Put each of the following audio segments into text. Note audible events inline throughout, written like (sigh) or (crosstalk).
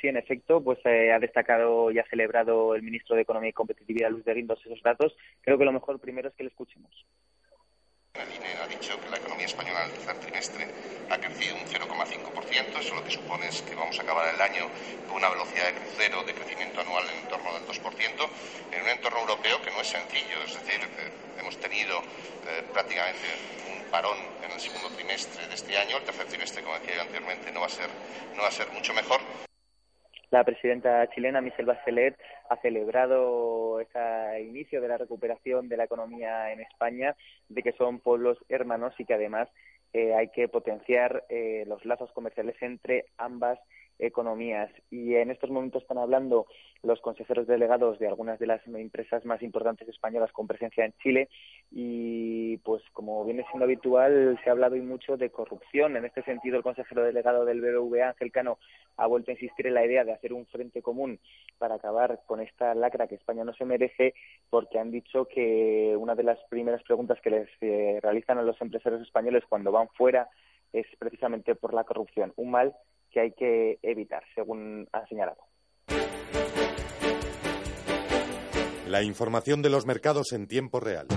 Sí, en efecto, pues eh, ha destacado y ha celebrado el ministro de Economía y Competitividad, Luis de Guindos, esos datos. Creo que lo mejor primero es que le escuchemos. El INE ha dicho que la economía española en el tercer trimestre ha crecido un 0,5%. Eso lo que supone es que vamos a acabar el año con una velocidad de crucero de crecimiento anual en torno del 2%, en un entorno europeo que no es sencillo. Es decir, eh, hemos tenido eh, prácticamente un parón en el segundo trimestre de este año. El tercer trimestre, como decía anteriormente, no va a ser, no va a ser mucho mejor. La presidenta chilena, Michelle Bachelet, ha celebrado ese inicio de la recuperación de la economía en España, de que son pueblos hermanos y que además eh, hay que potenciar eh, los lazos comerciales entre ambas economías. Y en estos momentos están hablando los consejeros delegados de algunas de las empresas más importantes españolas con presencia en Chile y pues como viene siendo habitual se ha hablado y mucho de corrupción. En este sentido el consejero delegado del BBVA, Ángel Cano, ha vuelto a insistir en la idea de hacer un frente común para acabar con esta lacra que España no se merece porque han dicho que una de las primeras preguntas que les eh, realizan a los empresarios españoles cuando van fuera es precisamente por la corrupción, un mal que hay que evitar, según ha señalado. La información de los mercados en tiempo real.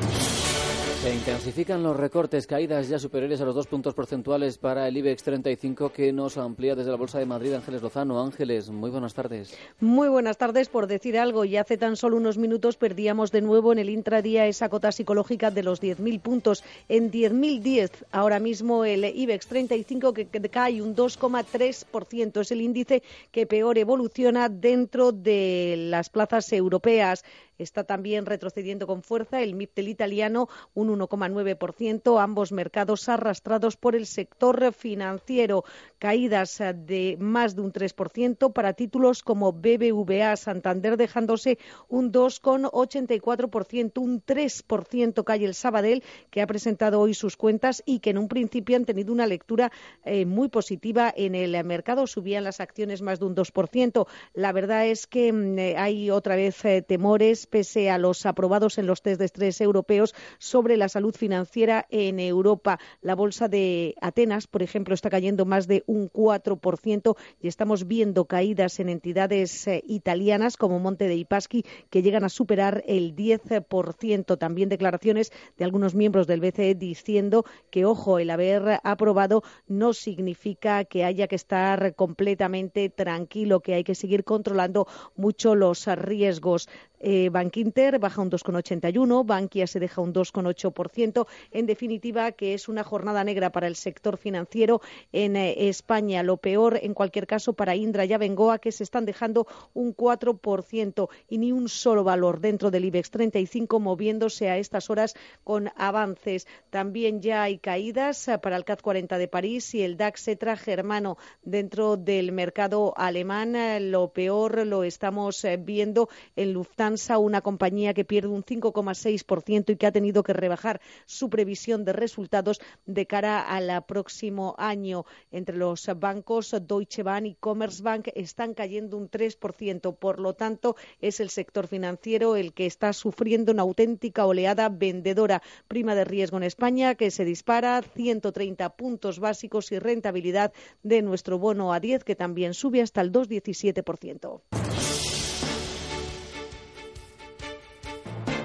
Se intensifican los recortes, caídas ya superiores a los dos puntos porcentuales para el IBEX 35 que nos amplía desde la Bolsa de Madrid Ángeles Lozano. Ángeles, muy buenas tardes. Muy buenas tardes. Por decir algo, y hace tan solo unos minutos perdíamos de nuevo en el intradía esa cota psicológica de los 10.000 puntos. En 10.010 ahora mismo el IBEX 35 que cae un 2,3%. Es el índice que peor evoluciona dentro de las plazas europeas está también retrocediendo con fuerza. El MIP del italiano un 1,9%, ambos mercados arrastrados por el sector financiero. Caídas de más de un 3% para títulos como BBVA Santander dejándose un 2,84%, un 3% cae el Sabadell que ha presentado hoy sus cuentas y que en un principio han tenido una lectura eh, muy positiva en el mercado. Subían las acciones más de un 2%. La verdad es que mm, eh, hay otra vez eh, temores pese a los aprobados en los test de estrés europeos sobre la salud financiera en Europa. La bolsa de Atenas, por ejemplo, está cayendo más de un 4% y estamos viendo caídas en entidades eh, italianas como Monte dei Paschi que llegan a superar el 10%. También declaraciones de algunos miembros del BCE diciendo que, ojo, el haber aprobado no significa que haya que estar completamente tranquilo, que hay que seguir controlando mucho los riesgos. Eh, Bankinter baja un 2,81, Bankia se deja un 2,8%. En definitiva, que es una jornada negra para el sector financiero en eh, España. Lo peor, en cualquier caso, para Indra y Abengoa, que se están dejando un 4% y ni un solo valor dentro del IBEX 35 moviéndose a estas horas con avances. También ya hay caídas para el CAC 40 de París y el DAX Etra germano dentro del mercado alemán. Lo peor lo estamos eh, viendo en Lufthansa una compañía que pierde un 5,6% y que ha tenido que rebajar su previsión de resultados de cara al próximo año. Entre los bancos, Deutsche Bank y Commerzbank están cayendo un 3%. Por lo tanto, es el sector financiero el que está sufriendo una auténtica oleada vendedora. Prima de riesgo en España que se dispara 130 puntos básicos y rentabilidad de nuestro bono a 10 que también sube hasta el 2,17%.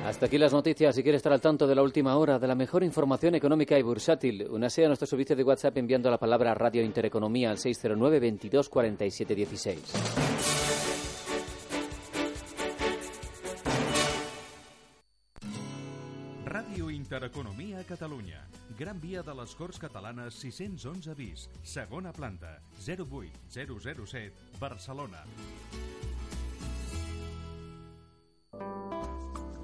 Hasta aquí las noticias. Si quiere estar al tanto de la última hora, de la mejor información económica y bursátil, únase a nuestro servicio de WhatsApp enviando la palabra Radio Intereconomía al 609 22 47 16. Ràdio Intereconomia Catalunya. Gran Via de les Corts Catalanes 611 bis, segona planta, 08007, Barcelona.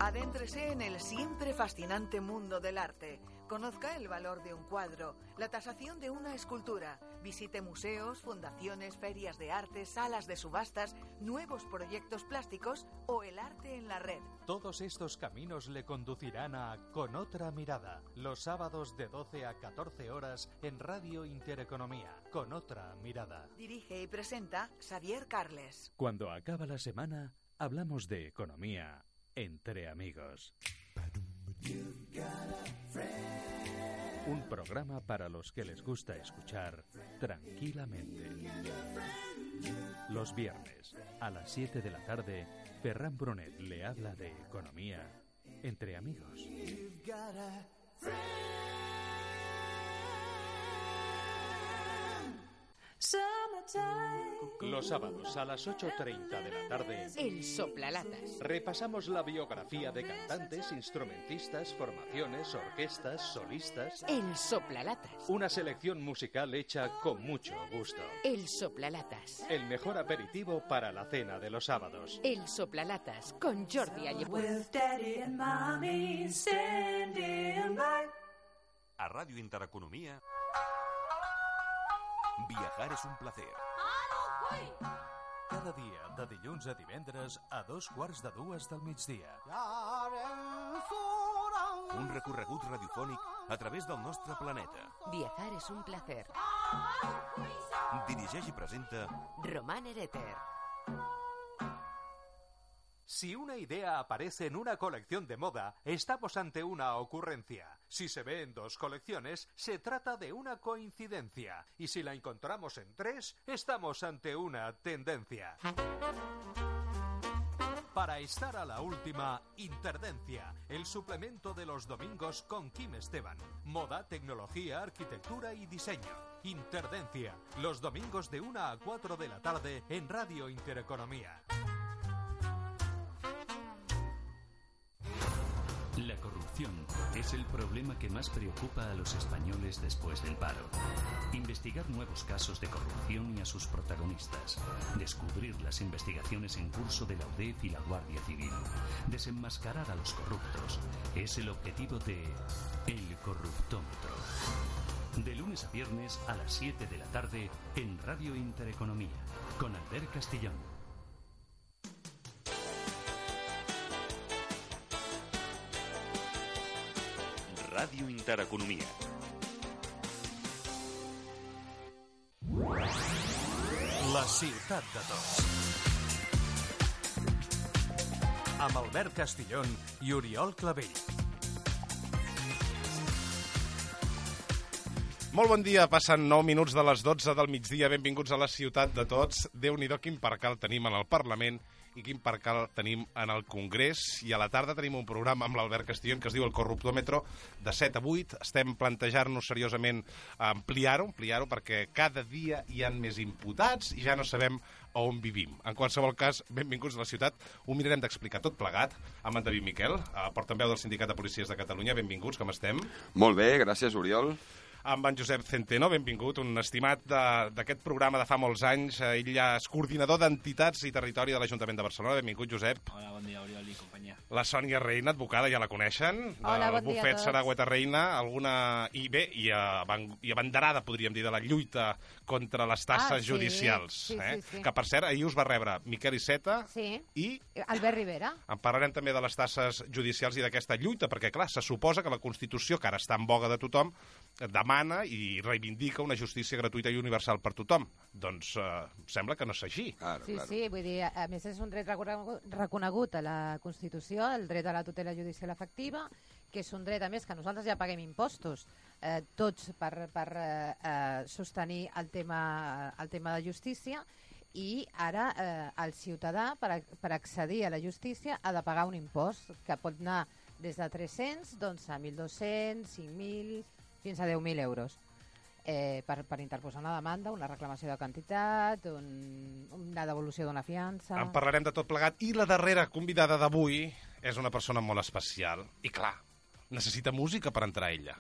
Adéntrese en el siempre fascinante mundo del arte. Conozca el valor de un cuadro, la tasación de una escultura. Visite museos, fundaciones, ferias de arte, salas de subastas, nuevos proyectos plásticos o el arte en la red. Todos estos caminos le conducirán a Con otra mirada, los sábados de 12 a 14 horas en Radio Intereconomía. Con otra mirada. Dirige y presenta Xavier Carles. Cuando acaba la semana, hablamos de economía entre amigos. Un programa para los que les gusta escuchar tranquilamente. Los viernes, a las 7 de la tarde, Ferran Brunet le habla de economía entre amigos. Los sábados a las 8.30 de la tarde, El soplalatas. repasamos la biografía de cantantes, instrumentistas, formaciones, orquestas, solistas. El soplalatas. Una selección musical hecha con mucho gusto. El soplalatas. El mejor aperitivo para la cena de los sábados. El soplalatas con Jordi Alleput. A Ràdio Intereconomia, viajar és un placer. Cada dia, de dilluns a divendres, a dos quarts de dues del migdia. Un recorregut radiofònic a través del nostre planeta. Viajar es un placer. Dirigeix i presenta Román Ereter. Si una idea aparece en una colección de moda, estamos ante una ocurrencia. Si se ve en dos colecciones, se trata de una coincidencia. Y si la encontramos en tres, estamos ante una tendencia. Para estar a la última, Interdencia, el suplemento de los domingos con Kim Esteban. Moda, tecnología, arquitectura y diseño. Interdencia, los domingos de 1 a 4 de la tarde en Radio Intereconomía. Corrupción es el problema que más preocupa a los españoles después del paro. Investigar nuevos casos de corrupción y a sus protagonistas. Descubrir las investigaciones en curso de la UDEF y la Guardia Civil. Desenmascarar a los corruptos. Es el objetivo de El Corruptómetro. De lunes a viernes a las 7 de la tarde en Radio Intereconomía. Con Albert Castellón. Ràdio Intereconomia. La ciutat de tots. Amb Albert Castillón i Oriol Clavell. Molt bon dia, passen 9 minuts de les 12 del migdia. Benvinguts a la ciutat de tots. Déu-n'hi-do quin percal tenim en el Parlament i quin percal tenim en el Congrés. I a la tarda tenim un programa amb l'Albert Castillón que es diu el Corruptòmetro de 7 a 8. Estem plantejant-nos seriosament ampliar-ho, ampliar-ho perquè cada dia hi han més imputats i ja no sabem on vivim. En qualsevol cas, benvinguts a la ciutat. Ho mirarem d'explicar tot plegat amb en David Miquel, portaveu del Sindicat de Policies de Catalunya. Benvinguts, com estem? Molt bé, gràcies, Oriol. Amb en Josep Centeno, benvingut, un estimat de- d'aquest programa de fa molts anys. Eh, Ell ja és coordinador d'entitats i territori de l'Ajuntament de Barcelona. Benvingut, Josep. Hola, bon dia, Oriol i companyia. La Sònia Reina, advocada, ja la coneixen. Hola, bon dia a bufet tots. Saragüeta Reina, alguna... I bé, i, avan... i abanderada, podríem dir, de la lluita contra les tasses Ah, sí. judicials. Sí, eh? sí, sí. Que, per cert, ahir us va rebre Miquel Iceta Sí. i Albert Rivera. en parlarem també de les tasses judicials i d'aquesta lluita, perquè, clar, se suposa que la Constitució, que ara està en boga de tothom, demana i reivindica una justícia gratuïta i universal per tothom. Doncs eh, sembla que no és així. Claro, Sí, sí, vull dir, a més és un dret reconegut a la Constitució, el dret a la tutela judicial efectiva, que és un dret, a més, que nosaltres ja paguem impostos, eh, tots per, per eh, eh, sostenir el tema, el tema de justícia, i ara eh, el ciutadà, per, per accedir a la justícia, ha de pagar un impost que pot anar des de 300 doncs, a 1.200, 5.000, fins a 10.000 euros eh, per, per interposar una demanda, una reclamació de quantitat, un, una devolució d'una fiança... En parlarem de tot plegat. I la darrera convidada d'avui és una persona molt especial. I clar, necessita música per entrar a ella.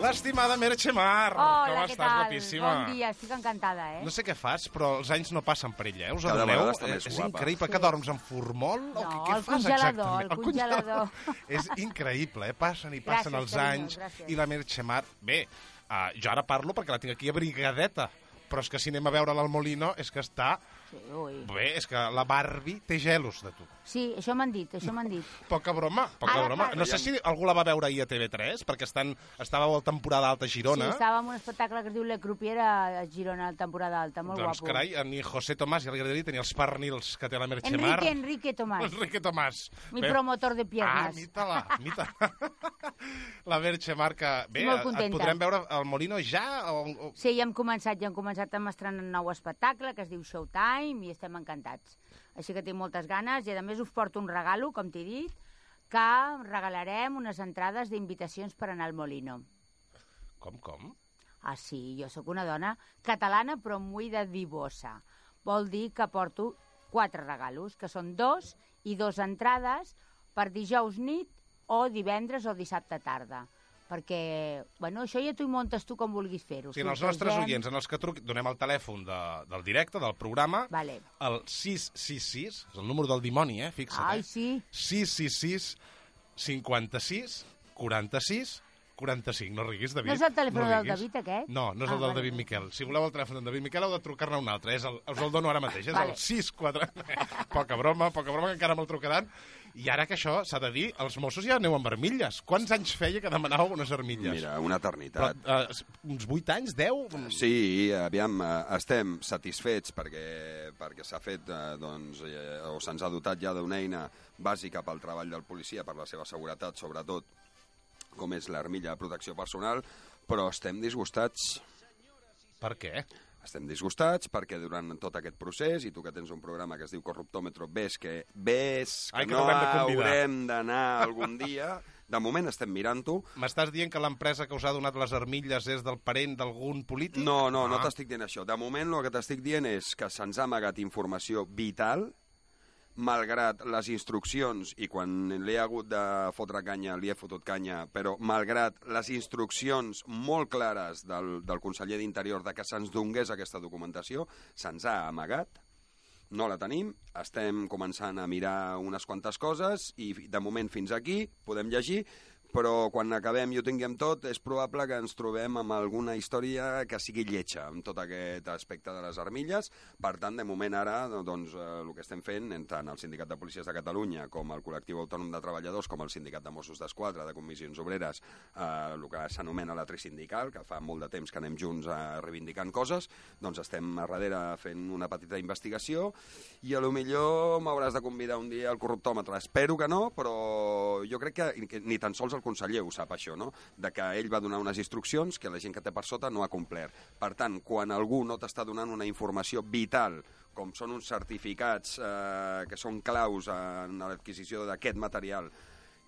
L'estimada Merche Mar. Hola, Com què estàs, tal? guapíssima? Bon dia, estic encantada, eh? No sé què fas, però els anys no passen per ella, eh? Us Cada adoneu? és guapa. increïble. Sí. Que dorms en formol? o No, què, què el fas congelador, exactament? el congelador. (laughs) és increïble, eh? Passen i passen Gràcies, els anys gràcies. i la Merche Mar... Bé, uh, jo ara parlo perquè la tinc aquí abrigadeta, però és que si anem a veure l'Almolino és que està Sí, ui. Bé, és que la Barbie té gelos de tu. Sí, això m'han dit, això m'han dit. (laughs) Poca broma, poca Ara, broma. No sé si algú la va veure ahir a TV3, perquè estan, estava a la temporada alta a Girona. Sí, estava en un espectacle que es diu Le Croupier a a Girona, a temporada alta, molt doncs, guapo. carai, ni José Tomàs, ja li agradaria tenir els pernils que té la Merchemar. Enrique, Enrique Tomás, (laughs) Enrique Tomàs. mi Bé, promotor de Ah, piernas. mita-la, mita (laughs) La Merchemar, que... Bé, et podrem veure al Molino ja? O. Sí, ja hem començat, ja hem començat amb estrenar un nou espectacle que es diu Showtime i estem encantats. Així que tinc moltes ganes i a més us porto un regalo, com t'he dit, que regalarem unes entrades d'invitacions per anar al Molino. Com, com? Ah, sí, jo sóc una dona catalana però muy de divosa. Vol dir que porto quatre regalos, que són dos i dos entrades per dijous nit o divendres o dissabte tarda. Perquè, bueno, això ja t'ho muntes tu com vulguis fer-ho. Sigui, en els nostres oients, en els que truqui, donem el telèfon de, del directe, del programa, Vale. el 666, és el número del dimoni, eh? Fixa't, Ai, eh? sí. 666 56 46 45. No riguis, David. No és el telèfon del riguis. David, aquest? No, no és Ah, el del vale. David Miquel. Si voleu el telèfon del David Miquel heu de trucar-ne un altre. És el, us el dono ara mateix. És Vale. el (laughs) 64... poca broma, poca broma, que encara me'l trucaran. I ara que això s'ha de dir, els Mossos ja aneu amb armilles. Quants anys feia que demanàveu unes armilles? Mira, una eternitat. Però, uh, uns 8 anys, 10? Sí, aviam, eh, estem satisfets perquè, perquè s'ha fet, eh, doncs, eh, o se'ns ha dotat ja d'una eina bàsica pel treball del policia, per la seva seguretat, sobretot, com és l'armilla de protecció personal, però estem disgustats. Per què? Estem disgustats perquè durant tot aquest procés, i tu que tens un programa que es diu Corruptòmetro, ves que, ves que, Ai, que no convidar. haurem d'anar algun dia, de moment estem mirant-ho, M'estàs dient que l'empresa que us ha donat les armilles és del parent d'algun polític? No, no, no Ah. t'estic dient això. De moment el que t'estic dient és que se'ns ha amagat informació vital, malgrat les instruccions, i quan li he hagut de fotre canya, li he fotut canya, però malgrat les instruccions molt clares del, del conseller d'Interior de que se'ns donés aquesta documentació, se'ns ha amagat, no la tenim, estem començant a mirar unes quantes coses i de moment fins aquí podem llegir, però quan acabem i ho tinguem tot és probable que ens trobem amb alguna història que sigui lletja amb tot aquest aspecte de les armilles. Per tant, de moment ara, doncs, eh, el que estem fent, tant el Sindicat de Policies de Catalunya com el Col·lectiu Autònom de Treballadors, com el Sindicat de Mossos d'Esquadra, de Comissions Obreres, eh, el que s'anomena la trisindical, que fa molt de temps que anem junts a reivindicant coses, doncs estem a darrere fent una petita investigació i a lo millor m'hauràs de convidar un dia al corruptòmetre. Espero que no, però jo crec que, que ni tan sols el conseller ho sap, això, no? De que ell va donar unes instruccions que la gent que té per sota no ha complert. Per tant, quan algú no t'està donant una informació vital com són uns certificats eh, que són claus en l'adquisició d'aquest material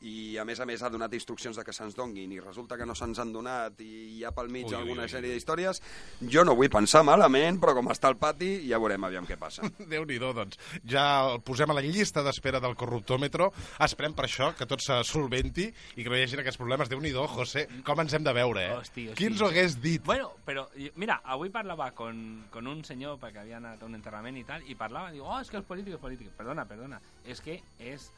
i a més a més ha donat instruccions de que se'ns donguin i resulta que no se'ns han donat i hi ha pel mig Ui, alguna ui. sèrie d'històries, jo no vull pensar malament, però com està el pati ja veurem aviam què passa. (laughs) Déu-n'hi-do, doncs. Ja el posem a la llista d'espera del corruptòmetro. Esperem per això, que tot se solventi i que no hi hagi aquests problemes. Déu-n'hi-do, José, com ens hem de veure, eh? Hosti, hosti. Qui ens ho hagués dit? Bueno, però, mira, avui parlava con, con un senyor perquè havia anat a un enterrament i tal, i parlava, diu, oh, és que els polítics, polítics. Perdona, perdona, és que és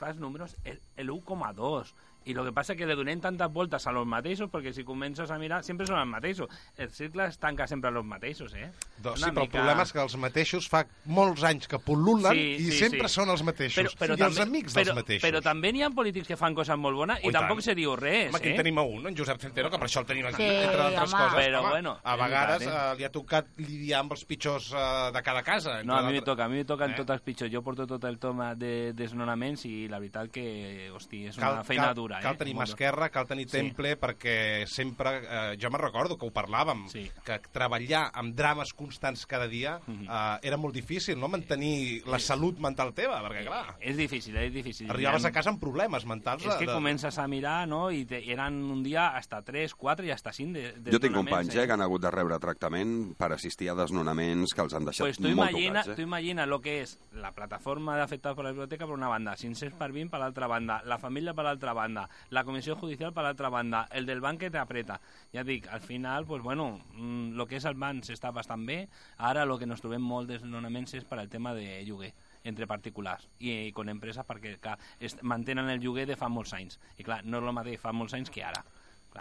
fas números el, el 1,2 i el que passa que le donem tantes voltes a los mateixos perquè si comences a mirar sempre són els mateixos el cercle es tanca sempre a los mateixos eh? Doncs sí, però el mica- problema és que els mateixos fa molts anys que pol·lulen Sí, i sí, sempre sí. són els mateixos. Però, però I els també, amics però, dels mateixos. Però també n'hi ha polítics que fan coses molt bones i, i tampoc tant. se diu res, Home, aquí eh? en tenim a un, en Josep Centeno, que per això el tenim aquí, Sí, entre d'altres home. coses. Però home, bueno, a és vegades veritat, eh, li ha tocat lidiar amb els pitjors eh, de cada casa. No, a mi me toca, a mi me toquen Eh? tots els pitjors. Jo porto tot el tema de desnonaments i la veritat que, hosti, és cal, una feina cal, dura, eh? cal tenir Molt mà esquerra, cal tenir Sí. temple, perquè sempre, eh, jo me'n recordo que ho parlàvem, Sí. que treballar amb drames constants cada dia Mhm. eh, era molt difícil, no? Mantenir la salut mental teva, perquè clar, És difícil, és difícil. arribaves a casa amb problemes mentals. És que de- comences a mirar, no?, i te, eren un dia hasta 3, 4 i hasta 5 de, de Jo tinc companys eh, que han hagut de rebre tractament per assistir a desnonaments que els han deixat Pues tu molt imagina, tocats. tu Eh? imagina lo que és la plataforma d'afectats per la biblioteca per una banda, 500 per 20 per l'altra banda, la família per l'altra banda, la comissió judicial per l'altra banda, el del banc que t'apreta. Ja dic, al final, pues bueno, mm, lo que és el banc s'està bastant bé, ara lo que nos trobem molt desnonaments és per al tema de lloguer entre particulars i, i con empreses perquè clar, es, mantenen el lloguer de fa molts anys i clar, no és el mateix fa molts anys que ara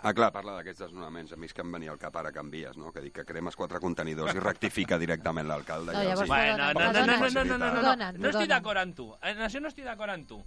Ah, clar, parla d'aquests desnonaments. A mi és que em venia al cap ara canvies, no? Que dic que cremes quatre contenidors i rectifica directament l'alcalde. No, i els llavors hi- bueno, no, no, no, no, no, no, no, no, no, no, Donen, no estic donen. d'acord amb tu. En això no estic d'acord amb tu.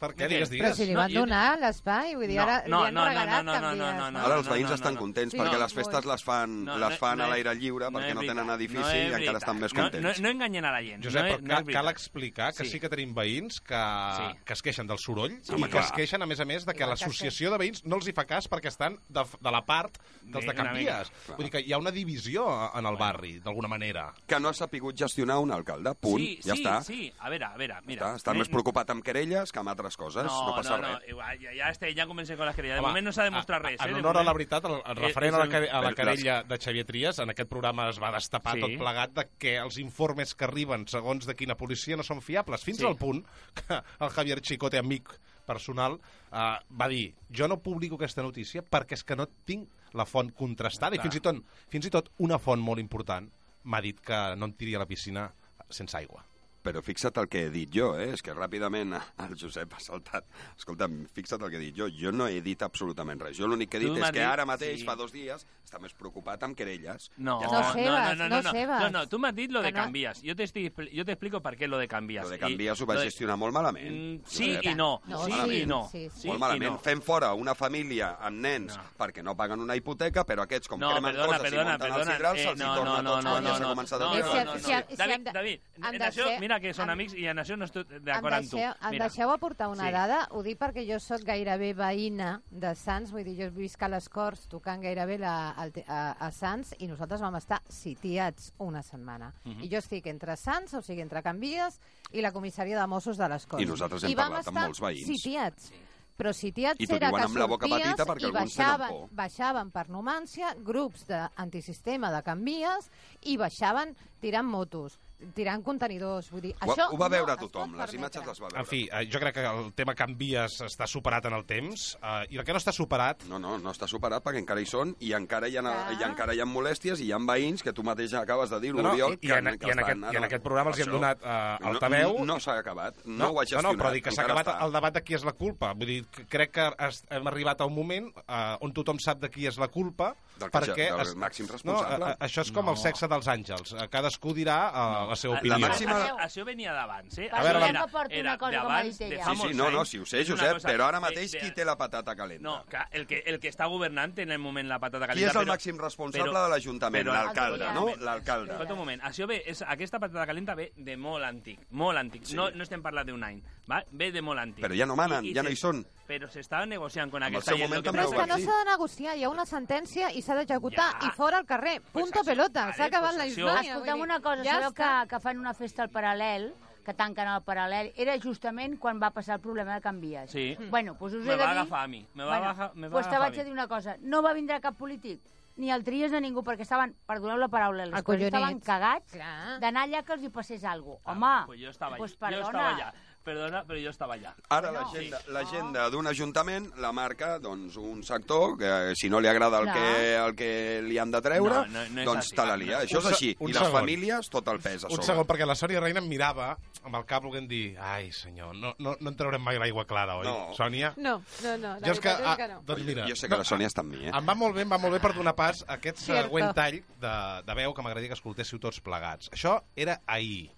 Per què? Digues, Però si li van donar l'espai, vull dir, No, ara no, li han no, no, regalat no, no, canvies. no, no, no. Ara els veïns no, estan no. contents Sí, perquè no, les festes les fan, No, les no, fan no a l'aire lliure no perquè no tenen edifici No i encara estan més No, contents. No, no enganyen a la gent. Josep, no, però no cal, explicar que sí. Sí. que tenim veïns que, Sí. que es queixen del soroll Sí, i que clar. es queixen, a més a més, de que l'associació de veïns no els hi fa cas perquè estan de, de la part dels de mica. Vull dir que hi ha una divisió en el barri, d'alguna manera. Que no ha sapigut gestionar un alcalde, punt, Sí, ja sí, està. sí. A veure, a veure, mira. Me- més preocupat amb querelles que amb altres coses, no, No, passa no, no, res. igual, ja, ja, estem, ja comencem con les querelles. De Home, moment no s'ha demostrat a- res. En eh? honor a la veritat, el, el Eh, referent a la, a la querella de Xavier Trias, en aquest programa es va destapar Sí. tot plegat de que els informes que arriben segons de quina policia no són fiables, fins Sí. al punt que el Javier Chicote, amic personal, eh, va dir jo no publico aquesta notícia perquè és que no tinc la font contrastada i Clar. fins i, tot, fins i tot una font molt important m'ha dit que no em tiri a la piscina sense aigua. Però fixa't el que he dit jo, eh? És que ràpidament (laughs) el Josep ha saltat. Escolta'm, fixa't el que he dit jo. Jo no he dit absolutament res. Jo l'únic que he Tu dit és m'has que dit- ara mateix, sí. fa dos dies, està més preocupat amb querelles. No, Ja no, no, no, no, no, Sebas. no, no, tú me has dicho lo de Que no- Cambias. Yo te, estoy, expli- yo te explico por qué lo de Cambias. Lo de Canvies ho va de- gestionar molt malament. Mm, sí i no. No, sí malament. i no. Sí, sí. Molt i malament. no. Fem fora una família amb nens perquè no paguen una hipoteca, però aquests, com No, cremen perdona, coses perdona, i munten perdona. els hidrals, Eh, se'ls hi no, torna no, tot, no, no, ja no, s'ha no, començat no, a no, dir. no, no, no. David, David, en això, deixeu- mira que són amics i en això no estic d'acord amb tu. deixeu, em Mira. deixeu aportar una Sí. dada? Ho dic perquè jo sóc gairebé veïna de Sants, vull dir, jo visc a les Corts tocant gairebé la, al te- a, a Sants i nosaltres vam estar sitiats una setmana. Mhm. I jo estic entre Sants, o sigui, entre Canvies i la comissaria de Mossos de les Corts. I nosaltres hem I vam parlat amb estar molts veïns. sitiats. Però sitiats era que amb la boca sorties petita perquè i baixaven, por. baixaven per Numància grups d'antisistema de Canvies i baixaven tirant motos, tirant contenidors. Vull dir, Ho, això ho va no veure es tothom, les permetre. imatges les va veure. En fi, eh, jo crec que el tema canvies està superat en el temps eh, i el que no està superat... No, no, no està superat perquè encara hi són i encara hi ha, Clar. i encara hi ha molèsties i hi ha veïns que tu mateix acabes de dir, No, no, Oriol, i, que, i, en, que i, en estan aquest, I en aquest programa els hi hem donat eh, No- altaveu... No, no s'ha acabat, no, No, ho ha no, gestionat. no, però dic que s'ha acabat està. el debat de qui és la culpa. Vull dir, que crec que has, hem arribat a un moment eh, on tothom sap de qui és la culpa Del que perquè... del màxim no, responsable. a, a, això és com No. el sexe dels àngels. Eh, Cadascú dirà eh, la seva La opinió. màxima- Això, això venia d'abans, eh? A veure, Això la- era- que porto era una cosa que m'ha d'abans, dit de Sí, sí, molts no, no, si ho sé, Josep, cosa però ara de- mateix de- qui té la patata calenta? No, clar, el que, el que està governant en el moment la patata Qui calenta... és el però- màxim responsable però- de l'Ajuntament? L'alcalde, no? L'alcalde. Escolta un moment, això ve, és, aquesta patata calenta ve de molt antic, molt antic. Sí. No, no estem parlant d'un any, va? ve de molt antic. Però ja no manen, ja no hi són. Però s'estava negociant el aquesta gent. que Però és que no s'ha de negociar, hi ha una sentència i s'ha d'executar Ja. i fora al carrer. Punto pelota, vale, s'ha acabat pues la història. Escolta'm una cosa, ja sabeu que, que fan una festa al paral·lel, que tanquen el paral·lel, era justament quan va passar el problema de Canvies. Sí. Bueno, doncs us Me he de va dir... agafar a mi, me va agafar- me va pues te vaig a dir una cosa, no va vindre cap polític, ni el Tries de ningú, perquè estaven, perdoneu la paraula, Acollonits. estaven cagats d'anar allà que els hi passés alguna cosa. Home, Pues jo estava allà. pues jo perdona. estava allà. Perdona, però jo estava allà. Ara l'agenda sí. l'agenda d'un ajuntament la marca doncs, un sector que si no li agrada el que, el que li han de treure, No, no, no doncs te la lia. Un Això és així. un I les segon. famílies, tot el pes a Un sobre. segon, perquè la Sònia Reina em mirava amb el cap volent dir ai, senyor, no, no, no en traurem mai l'aigua clara, oi? No. Sònia? No, no, no, la Jo és que, és que ah, no. doncs mira, Jo sé que la Sònia està amb mi, eh? Em va molt bé, em va molt bé per donar pas a aquest Cierto. següent tall de, de veu que m'agradaria que escoltéssiu tots plegats. Això era ahir,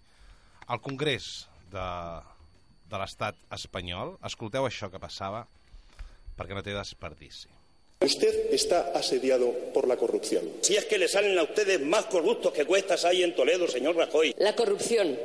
al Congrés de, de l'estat espanyol. Escolteu això que passava, perquè no té desperdici. Usted está asediado por la corrupción. Si es que le salen a ustedes más corruptos que cuestas hay en Toledo, señor Rajoy. La corrupción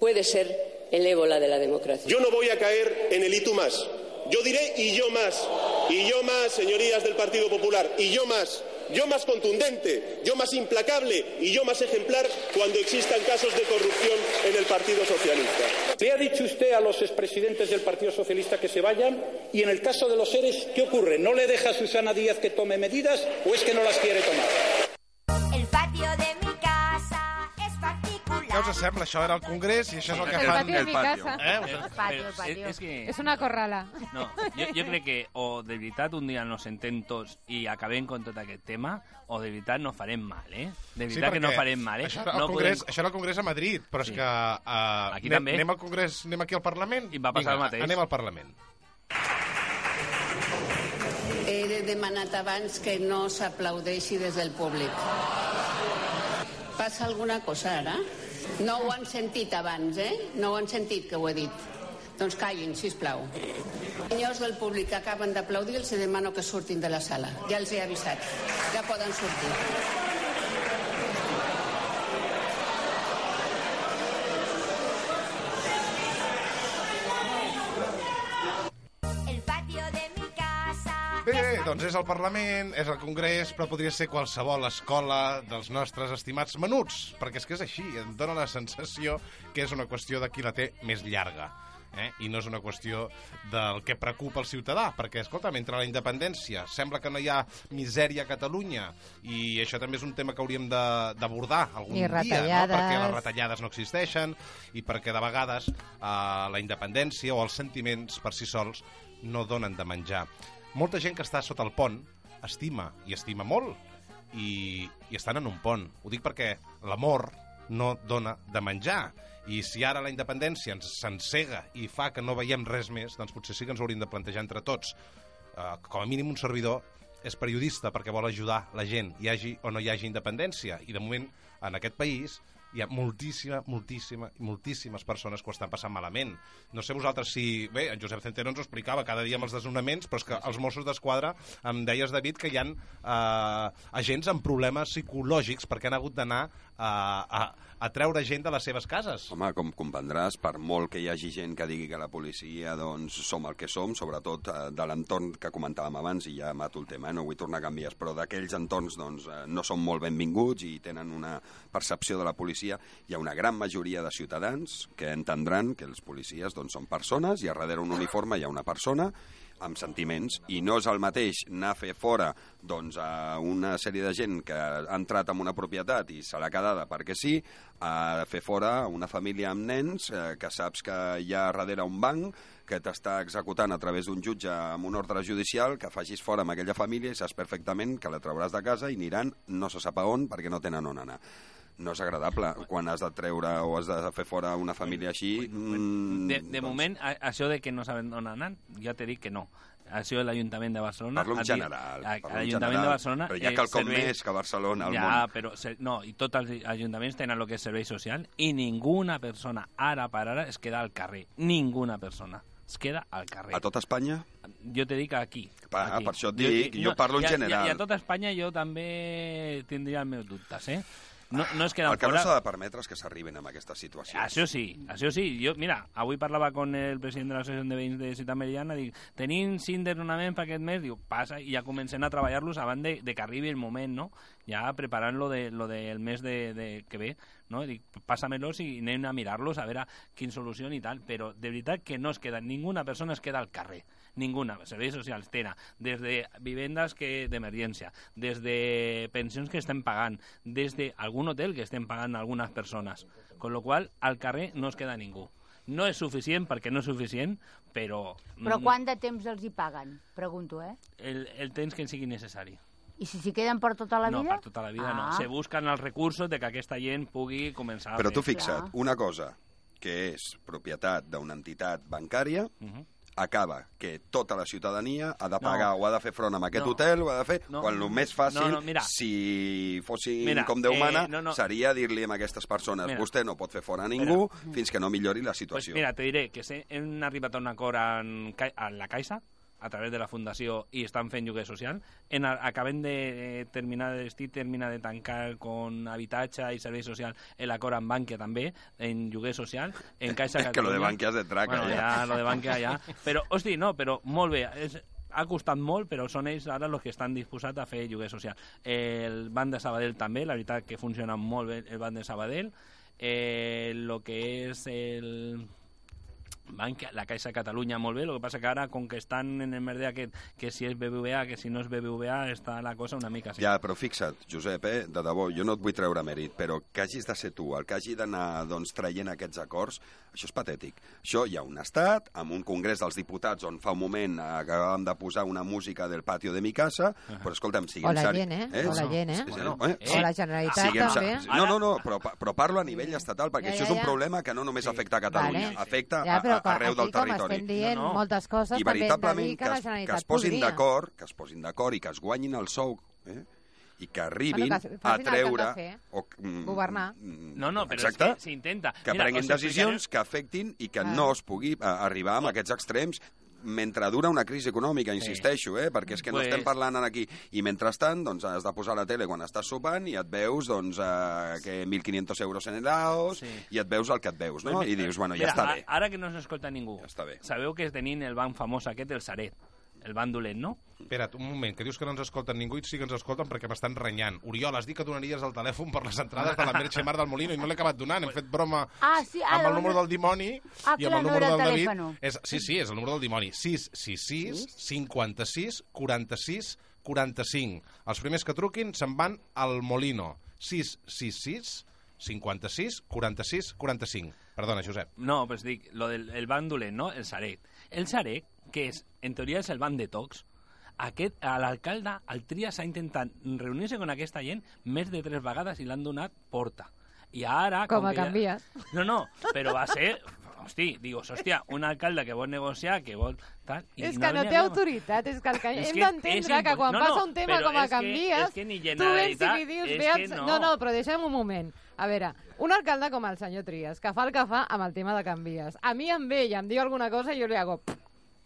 puede ser el ébola de la democracia. Yo no voy a caer en el y tú más. Yo diré y yo más. Y yo más, señorías del Partido Popular. Y yo más. Yo más contundente, yo más implacable y yo más ejemplar cuando existan casos de corrupción en el Partido Socialista. Le ha dicho usted a los expresidentes del Partido Socialista que se vayan y en el caso de los seres, ¿qué ocurre? ¿No le deja a Susana Díaz que tome medidas o es que no las quiere tomar? El patio de Què us sembla? Això era el Congrés i això és el que El fan... patio de mi. Eh? El patio, el patio. És, és que... És una corrala. No, jo, jo crec que o de veritat un dia nos sentem tots i acabem con tot aquest tema, o de veritat no farem mal, eh? De veritat que no farem mal, eh? Això era, el no congrés, podem... això era el Congrés a Madrid, però és Sí. que... Uh, Aquí anem, també. Anem al Congrés, anem aquí al Parlament? I va passar Vinga, el mateix. anem al Parlament. El demanat abans que no s'aplaudeixi des del públic. Passa alguna cosa ara? No ho han sentit abans, eh? No ho han sentit que ho he dit. Doncs callin, si plau. Senyors del públic que acaben d'aplaudir, els demano que surtin de la sala. Ja els he avisat. Ja poden sortir. Doncs és el Parlament, és el Congrés, però podria ser qualsevol escola dels nostres estimats menuts, perquè és que és així, em dóna la sensació que és una qüestió de qui la té més llarga. Eh? I no és una qüestió del que preocupa el ciutadà, perquè, escolta, mentre la independència sembla que no hi ha misèria a Catalunya, i això també és un tema que hauríem de- d'abordar algun dia, no? perquè les retallades no existeixen, i perquè de vegades eh, la independència o els sentiments per si sols no donen de menjar. Molta gent que està sota el pont estima, i estima molt, i, i estan en un pont. Ho dic perquè l'amor no dona de menjar. I si ara la independència ens s'encega i fa que no veiem res més, doncs potser sí que ens hauríem de plantejar entre tots. Uh, com a mínim un servidor és periodista perquè vol ajudar la gent, hi hagi o no hi hagi independència. I de moment, en aquest país, hi ha moltíssima, moltíssima, moltíssimes persones que ho estan passant malament. No sé vosaltres si... Bé, en Josep Centeno ens ho explicava cada dia amb els desnonaments, però és que els Mossos d'Esquadra em deies, David, que hi ha eh, agents amb problemes psicològics perquè han hagut d'anar a, a, a treure gent de les seves cases. Home, com comprendràs, per molt que hi hagi gent que digui que la policia doncs, som el que som, sobretot eh, de l'entorn que comentàvem abans, i ja mato el tema, eh, no vull tornar a canviar, però d'aquells entorns doncs, eh, no són molt benvinguts i tenen una percepció de la policia, hi ha una gran majoria de ciutadans que entendran que els policies doncs, són persones i a darrere un uniforme hi ha una persona amb sentiments, i no és el mateix anar a fer fora doncs, a una sèrie de gent que ha entrat en una propietat i se l'ha quedada perquè sí, a fer fora una família amb nens eh, que saps que hi ha darrere un banc que t'està executant a través d'un jutge amb un ordre judicial, que facis fora amb aquella família i saps perfectament que la trauràs de casa i aniran no se sap a on perquè no tenen on anar no és agradable quan has de treure o has de fer fora una família així. Mm, De, de moment, a, això de que no saben on anar, ja t'he dit que no. Això l'Ajuntament de Barcelona... Parlo en general, L'Ajuntament general, de Barcelona... però hi ha quelcom servei- més que Barcelona al ja, món. però... No, i tots els ajuntaments tenen el que és servei social i ninguna persona, ara per ara, es queda al carrer. Ninguna persona es queda al carrer. A tot Espanya? Jo te dic aquí. Pa, aquí. per això et dic, jo parlo en i a- general. I a, tot Espanya jo també tindria els meus dubtes, eh? No, no es queden El que fora... no s'ha de permetre és que s'arriben amb aquestes situacions. Això sí, això sí. Jo, mira, avui parlava con el president de l'Associació de Veïns de Ciutat Meridiana, dic, tenim cinc desnonaments per aquest mes, diu, passa, i ja comencem a treballar-los abans de, de que arribi el moment, no? Ja preparant lo, de, lo del mes de, de, que ve, no? Dic, passa-me'ls i anem a mirar-los a veure quin solució i tal, però de veritat que no es queda, ninguna persona es queda al carrer ninguna. Serveis socials tenen des de vivendes que d'emergència, des de pensions que estem pagant, des de algun hotel que estem pagant algunes persones. Con lo qual, al carrer no es queda ningú. No és suficient perquè no és suficient, però... Però mm, quant de temps els hi paguen? Pregunto, eh? El, el temps que sigui necessari. I si s'hi queden per tota la no, vida? per tota la vida ah. no. Se busquen els recursos de que aquesta gent pugui començar a Però tu fixa't, una cosa que és propietat d'una entitat bancària, Mhm. Acaba que tota la ciutadania ha de pagar No. o ha de fer front amb aquest No. hotel o ha de fer... No. Quan el més fàcil, No, no, mira. si fossin Mira, com Déu eh, mana, no, no. seria dir-li a aquestes persones Mira. vostè no pot fer fora a ningú fins que no millori la Pues situació. mira, te diré que hem arribat a un acord en, a la Caixa, a través de la Fundació, i estan fent lloguer social. En, acabem de terminar, estic termina de tancar con habitatge i servei social l'acord amb Bankia també, en lloguer social, en (laughs) Caixa És que lo de Catalunya. Bankia és de traca, bueno, ja. ja. lo de Bankia ja. Però, hosti, no, però molt bé, és, ha costat molt, però són ells ara els que estan disposats a fer lloguer social. El banc de Sabadell també, la veritat que funciona molt bé el banc de Sabadell. Eh, lo que és el banc, la Caixa de Catalunya molt bé, el que passa que ara, com que estan en el merder aquest, que si és BBVA, que si no és BBVA, està la cosa una mica així. Ja, però fixa't, Josep, eh, de debò, jo no et vull treure mèrit, però que hagis de ser tu el que hagi d'anar doncs, traient aquests acords, això és patètic. Això hi ha un estat, amb un congrés dels diputats on fa un moment acabàvem de posar una música del patio de mi casa, però escolta'm, siguem O la gent, eh? O la gent, eh? Sí, sí, Bueno, eh? o la Generalitat, Siguem també. No, no, no, però, però parlo a nivell estatal, perquè Ja, això ja, és un ja. problema que no només afecta a Catalunya, Vale. afecta Ja, a, però com- arreu del territori. estem dient No, no. moltes coses, I també hem de dir que que, la es, que es posin d'acord, que es posin d'acord i que es guanyin el sou, eh? i que arribin Bueno, que a el que treure... fer. O, mm, Governar. No, no, però Exacte. és que s'intenta. que Mira, prenguin decisions que afectin i que Ah. no es pugui a, arribar a aquests extrems mentre dura una crisi econòmica, insisteixo, eh? perquè és que no Pues- estem parlant aquí. I mentrestant, doncs, has de posar la tele quan estàs sopant i et veus doncs, eh, que 1.500 euros en helados Sí. i et veus el que et veus, no? I dius, bueno, ja mira, està bé. Ara que no s'escolta ningú. Ja està bé. Sabeu que tenim el banc famós aquest, el Saret. El banc dolent, no? Espera't, un moment, que dius que no ens escolten ningú i sí que ens escolten perquè m'estan renyant. Oriol, has dit que donaries el telèfon per les entrades de la Merche Mar del Molino i no l'he acabat donant. Hem fet broma Ah, sí, ah, amb el dona- número del dimoni Ah, i amb clar, el no número era del el David. És, sí, sí, és el número del dimoni. 666 56 46 45. Els primers que truquin se'n van al Molino. 666 56 46 45. Perdona, Josep. No, pues dic, lo del el banc dolent, no? El Saret. El Saret, que és, en teoria és el banc de tocs, aquest, a l'alcalde, el Tria s'ha intentat reunir-se amb aquesta gent més de tres vegades i l'han donat porta. I ara... Com a que ja-. No, no, però va ser... Hosti, digo, hòstia, un alcalde que vol negociar, que vol... Tal, i És no que no n'hi té autoritat, és que el. És hem que d'entendre que quan no, passa no, un tema com a que- canvies, que ni tu vens i li dius... és Ve que el... no. no, no, però deixem un moment. A veure, un alcalde com el senyor Trias, que fa el que fa amb el tema de canvies. A mi em ve i em diu alguna cosa i jo li hago...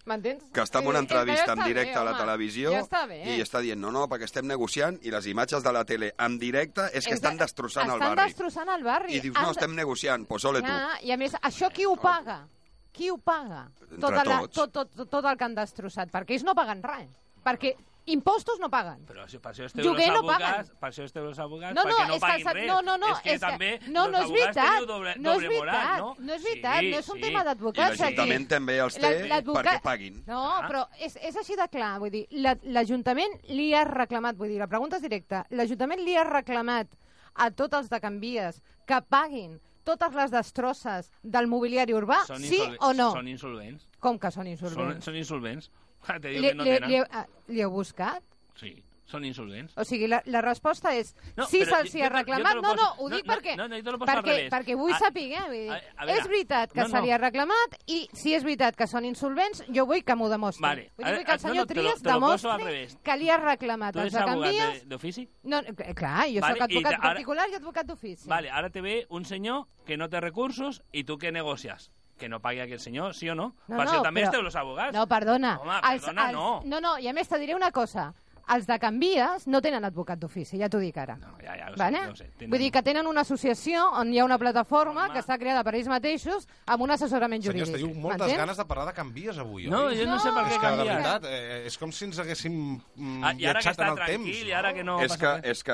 M'entens? que està en una entrevista en directe bé, a la home. televisió Ja està bé. i està dient, no, no, perquè estem negociant i les imatges de la tele en directe és que estan de- destrossant el estan barri. destrossant el barri. I dius, no, estem negociant, pues ole tu. Ja, I a més, això qui ho paga? Qui ho paga? Entre Tota la, tot, tot, tot, tot el que han destrossat. Perquè ells no paguen res. Perquè impostos no paguen. Però això, per això esteu Lloguer els no abogats, per això esteu els abogats, No, no, perquè no és paguin res. no, no, no, és que és que- també no, no és abogats veritat, teniu doble, no és doble moral, veritat, no? no és veritat, no és un tema d'advocats, I l'Ajuntament aquí. també els té perquè paguin. No, però és, és així de clar. Vull dir, la- l'Ajuntament li ha reclamat, vull dir, la pregunta és directa, l'Ajuntament li ha reclamat a tots els de Canvies que paguin totes les destrosses del mobiliari urbà, Són sí o no? Són insolvents. Com que són Són, insolvents? són insolvents. Ah, Te diu que no li, tenen. li, ah, li heu buscat? Sí, són insolvents. O sigui, la, la resposta és No, sí se'ls ha reclamat. No, no, ho no, dic no, perquè, no, no, al perquè, perquè vull Ah, saber. Dir, a- a és veritat que no, no. se li ha reclamat i si és veritat que són insolvents, jo vull que m'ho demostri. Vale, Vull dir, ara- vull que el no, no, senyor te lo- Trias te lo demostri que li ha reclamat Tu Canvies... de- d'ofici? No, eh, clar, jo Vale, soc advocat ara- particular i advocat d'ofici. Vale, ara te ve un senyor que no té recursos i tu què negocies? Que no pagui aquell senyor, sí o no? No, per no, això també però- esteu els abogats. No, perdona. Home, Els- perdona, els- no. No, no, i a més te diré una cosa. Els de Canvies no tenen advocat d'ofici, ja t'ho dic ara. No, ja, ja, ho sé, vale? ja ho sé, tenen- Vull dir que tenen una associació on hi ha una plataforma que està creada per ells mateixos amb un assessorament Senyors, jurídic. teniu moltes M'entens? ganes de parlar de canvies avui, oi? No, jo no sé per què És que, de veritat, eh, és com si ens haguéssim mm, Ah, que viatjat en el tranquil, temps. i ara que no és, que, és que,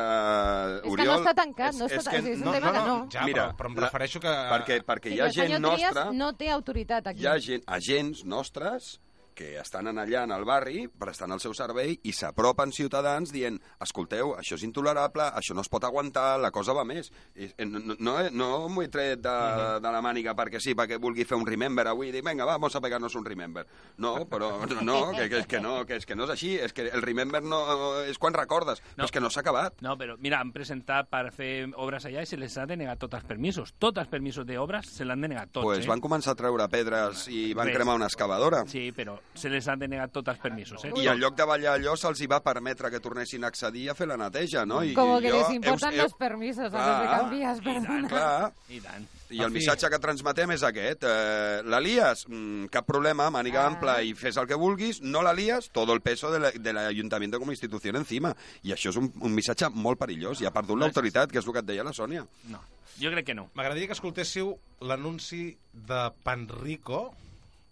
que Oriol... no està tancat, no està- és un tema que no. Ja, però- però em refereixo que- Perquè, perquè Sí, hi ha gent nostra... no té autoritat aquí. Hi ha gent, agents nostres que estan en allà en el barri prestant el seu servei i s'apropen ciutadans dient escolteu, això és intolerable, això no es pot aguantar, la cosa va més. I, eh, no, no, no, no m'ho he tret de, de la màniga perquè sí, perquè vulgui fer un remember avui i dir, vinga, va, vamos a pegar-nos un remember. No, però no, no que, que, que no, que és que no és així, és que el remember no és quan recordes, no. però és que no s'ha acabat. No, però mira, han presentat per fer obres allà i se les ha denegat tots els permisos. Tots els permisos d'obres se l'han denegat tots, pues eh? van començar a treure pedres i van Res. cremar una excavadora. Sí, però se les han denegat tots els permisos, eh? I en lloc de ballar allò se'ls hi va permetre que tornessin a accedir a fer la neteja, no? I, Como i que jo- les heus- heu- los permisos a los de Clar. Canvies, perdona. Clar. I tant. I el missatge que transmetem és aquest. Eh, la lies, mm, cap problema, màniga Ah. ampla i fes el que vulguis. No la lies, todo el peso de la- de l'Ajuntament com a institució encima. I això és un, un missatge molt perillós. I ha perdut l'autoritat, que és el que et deia la Sònia. No, jo crec que no. M'agradaria que escoltéssiu l'anunci de Panrico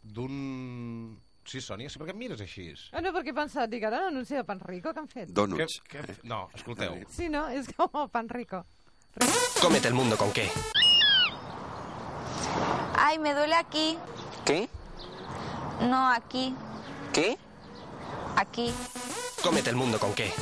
d'un... Sí, Sònia, sí, per què em mires així? Ah, no, perquè he pensat, dic, ara l'anunci de Pan Rico que han fet. Donuts. Què, què... No, escolteu. Sí, no? És com Pan Rico. Cómete el mundo con qué. Ay, me duele aquí. ¿Qué? No, aquí. ¿Qué? Aquí. Cómete el mundo con qué.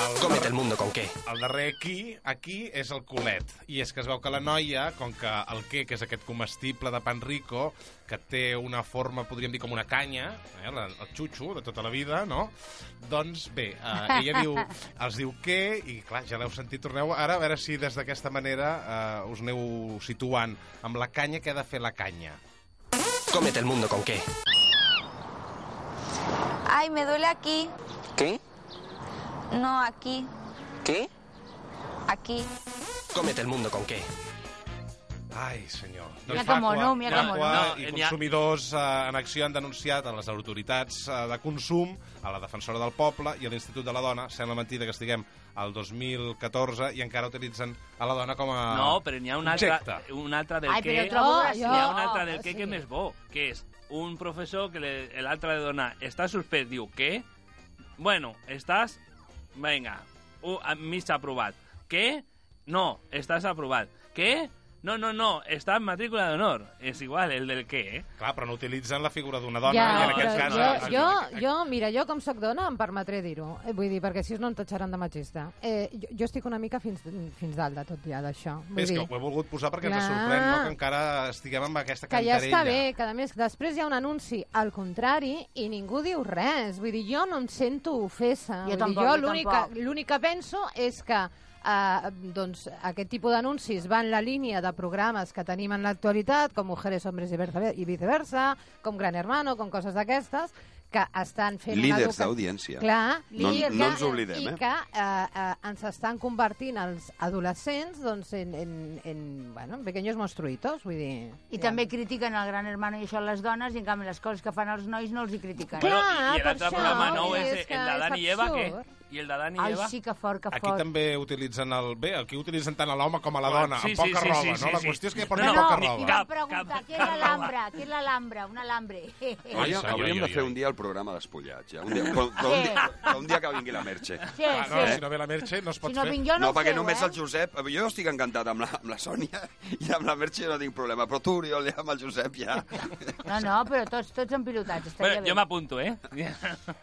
El Cómete el mundo con qué. El darrer aquí, aquí és el culet. I és que es veu que la noia, com que el què, que és aquest comestible de pan rico, que té una forma, podríem dir, com una canya, eh, la- el xutxo de tota la vida, no? Doncs bé, eh, ella diu, (laughs) els diu què, i clar, ja l'heu sentit, torneu ara a veure si des d'aquesta manera eh, us aneu situant amb la canya, què ha de fer la canya. Cómete el mundo con qué. Ay, me duele aquí. ¿Qué? No, aquí. ¿Qué? Aquí. Cómete el mundo con qué. Ai, senyor. Mira com Facua- no, mira com no. i ha- consumidors eh, en acció han denunciat a les autoritats eh, de consum, a la defensora del poble i a l'Institut de la Dona. Sembla mentida que estiguem al 2014 i encara utilitzen a la dona com a No, però n'hi ha un altre, un altre del Ai, que... N'hi ha un altre del Oh, que, sí. que més bo, que és un professor que l'altre li dona està suspès, diu, què? Bueno, estàs... Vinga, uh, mig aprovat. Què? No, estàs aprovat. Què? No, no, no, està en matrícula d'honor. És igual, el del què, eh? Clar, però no utilitzen la figura d'una dona ja, i en aquest cas... jo, jo, jo, mira, jo com sóc dona em permetré dir-ho. Eh, Vull dir, perquè així no em tatxaran de machista. Eh, jo, jo estic una mica fins, fins dalt de tot ja, d'això. És que dir, ho he volgut posar perquè ens Clar. sorprèn no, que encara estiguem amb aquesta que ja cantarella. està bé, que a més després hi ha un anunci al contrari i ningú diu res. Vull dir, jo no em sento ofesa. Jo Vull tampoc, dir, jo jo que- l'únic que penso és que eh, doncs, aquest tipus d'anuncis va en la línia de programes que tenim en l'actualitat, com Mujeres, Hombres i versa- i viceversa, com Gran Hermano, com coses d'aquestes, que estan fent Líders educa- d'audiència. Clar, No- líders no que- ens oblidem, I eh? que eh, eh, ens estan convertint els adolescents doncs, en, en, en, bueno, en pequeños monstruitos, vull dir... I també critiquen el gran hermano i això les dones, i en canvi les coses que fan els nois no els hi critiquen. Clar, I per l'altre programa nou és és que el d'Adam és i Eva, què? I el d'Adam i Ai, Eva? sí, que fort, que Aquí fort. també utilitzen el... Bé, aquí utilitzen tant a l'home com a la dona, sí, amb sí, poca sí, roba, sí, no? sí, La sí. qüestió és que hi No, porten no, poca roba. Vam preguntar, cap, què és cap l'alambra? Què és l'alambra? Un alambre. Ai, Hauríem, senyor, hauríem ai, de ai, fer ai. un dia el programa despullats, ja. Un dia, però, però un, dia, però un dia que vingui la Merche. Sí, Ah, no, sí. si no ve la Merche no es pot Si no fer. vinc jo, no, No, perquè feu, només eh? el Josep... Jo estic encantat amb la, amb la Sònia i amb la Merche no tinc problema, però tu, Oriol, ja amb el Josep ja... No, no, però tots, tots empilotats, estaria Bueno, bé. jo m'apunto, eh?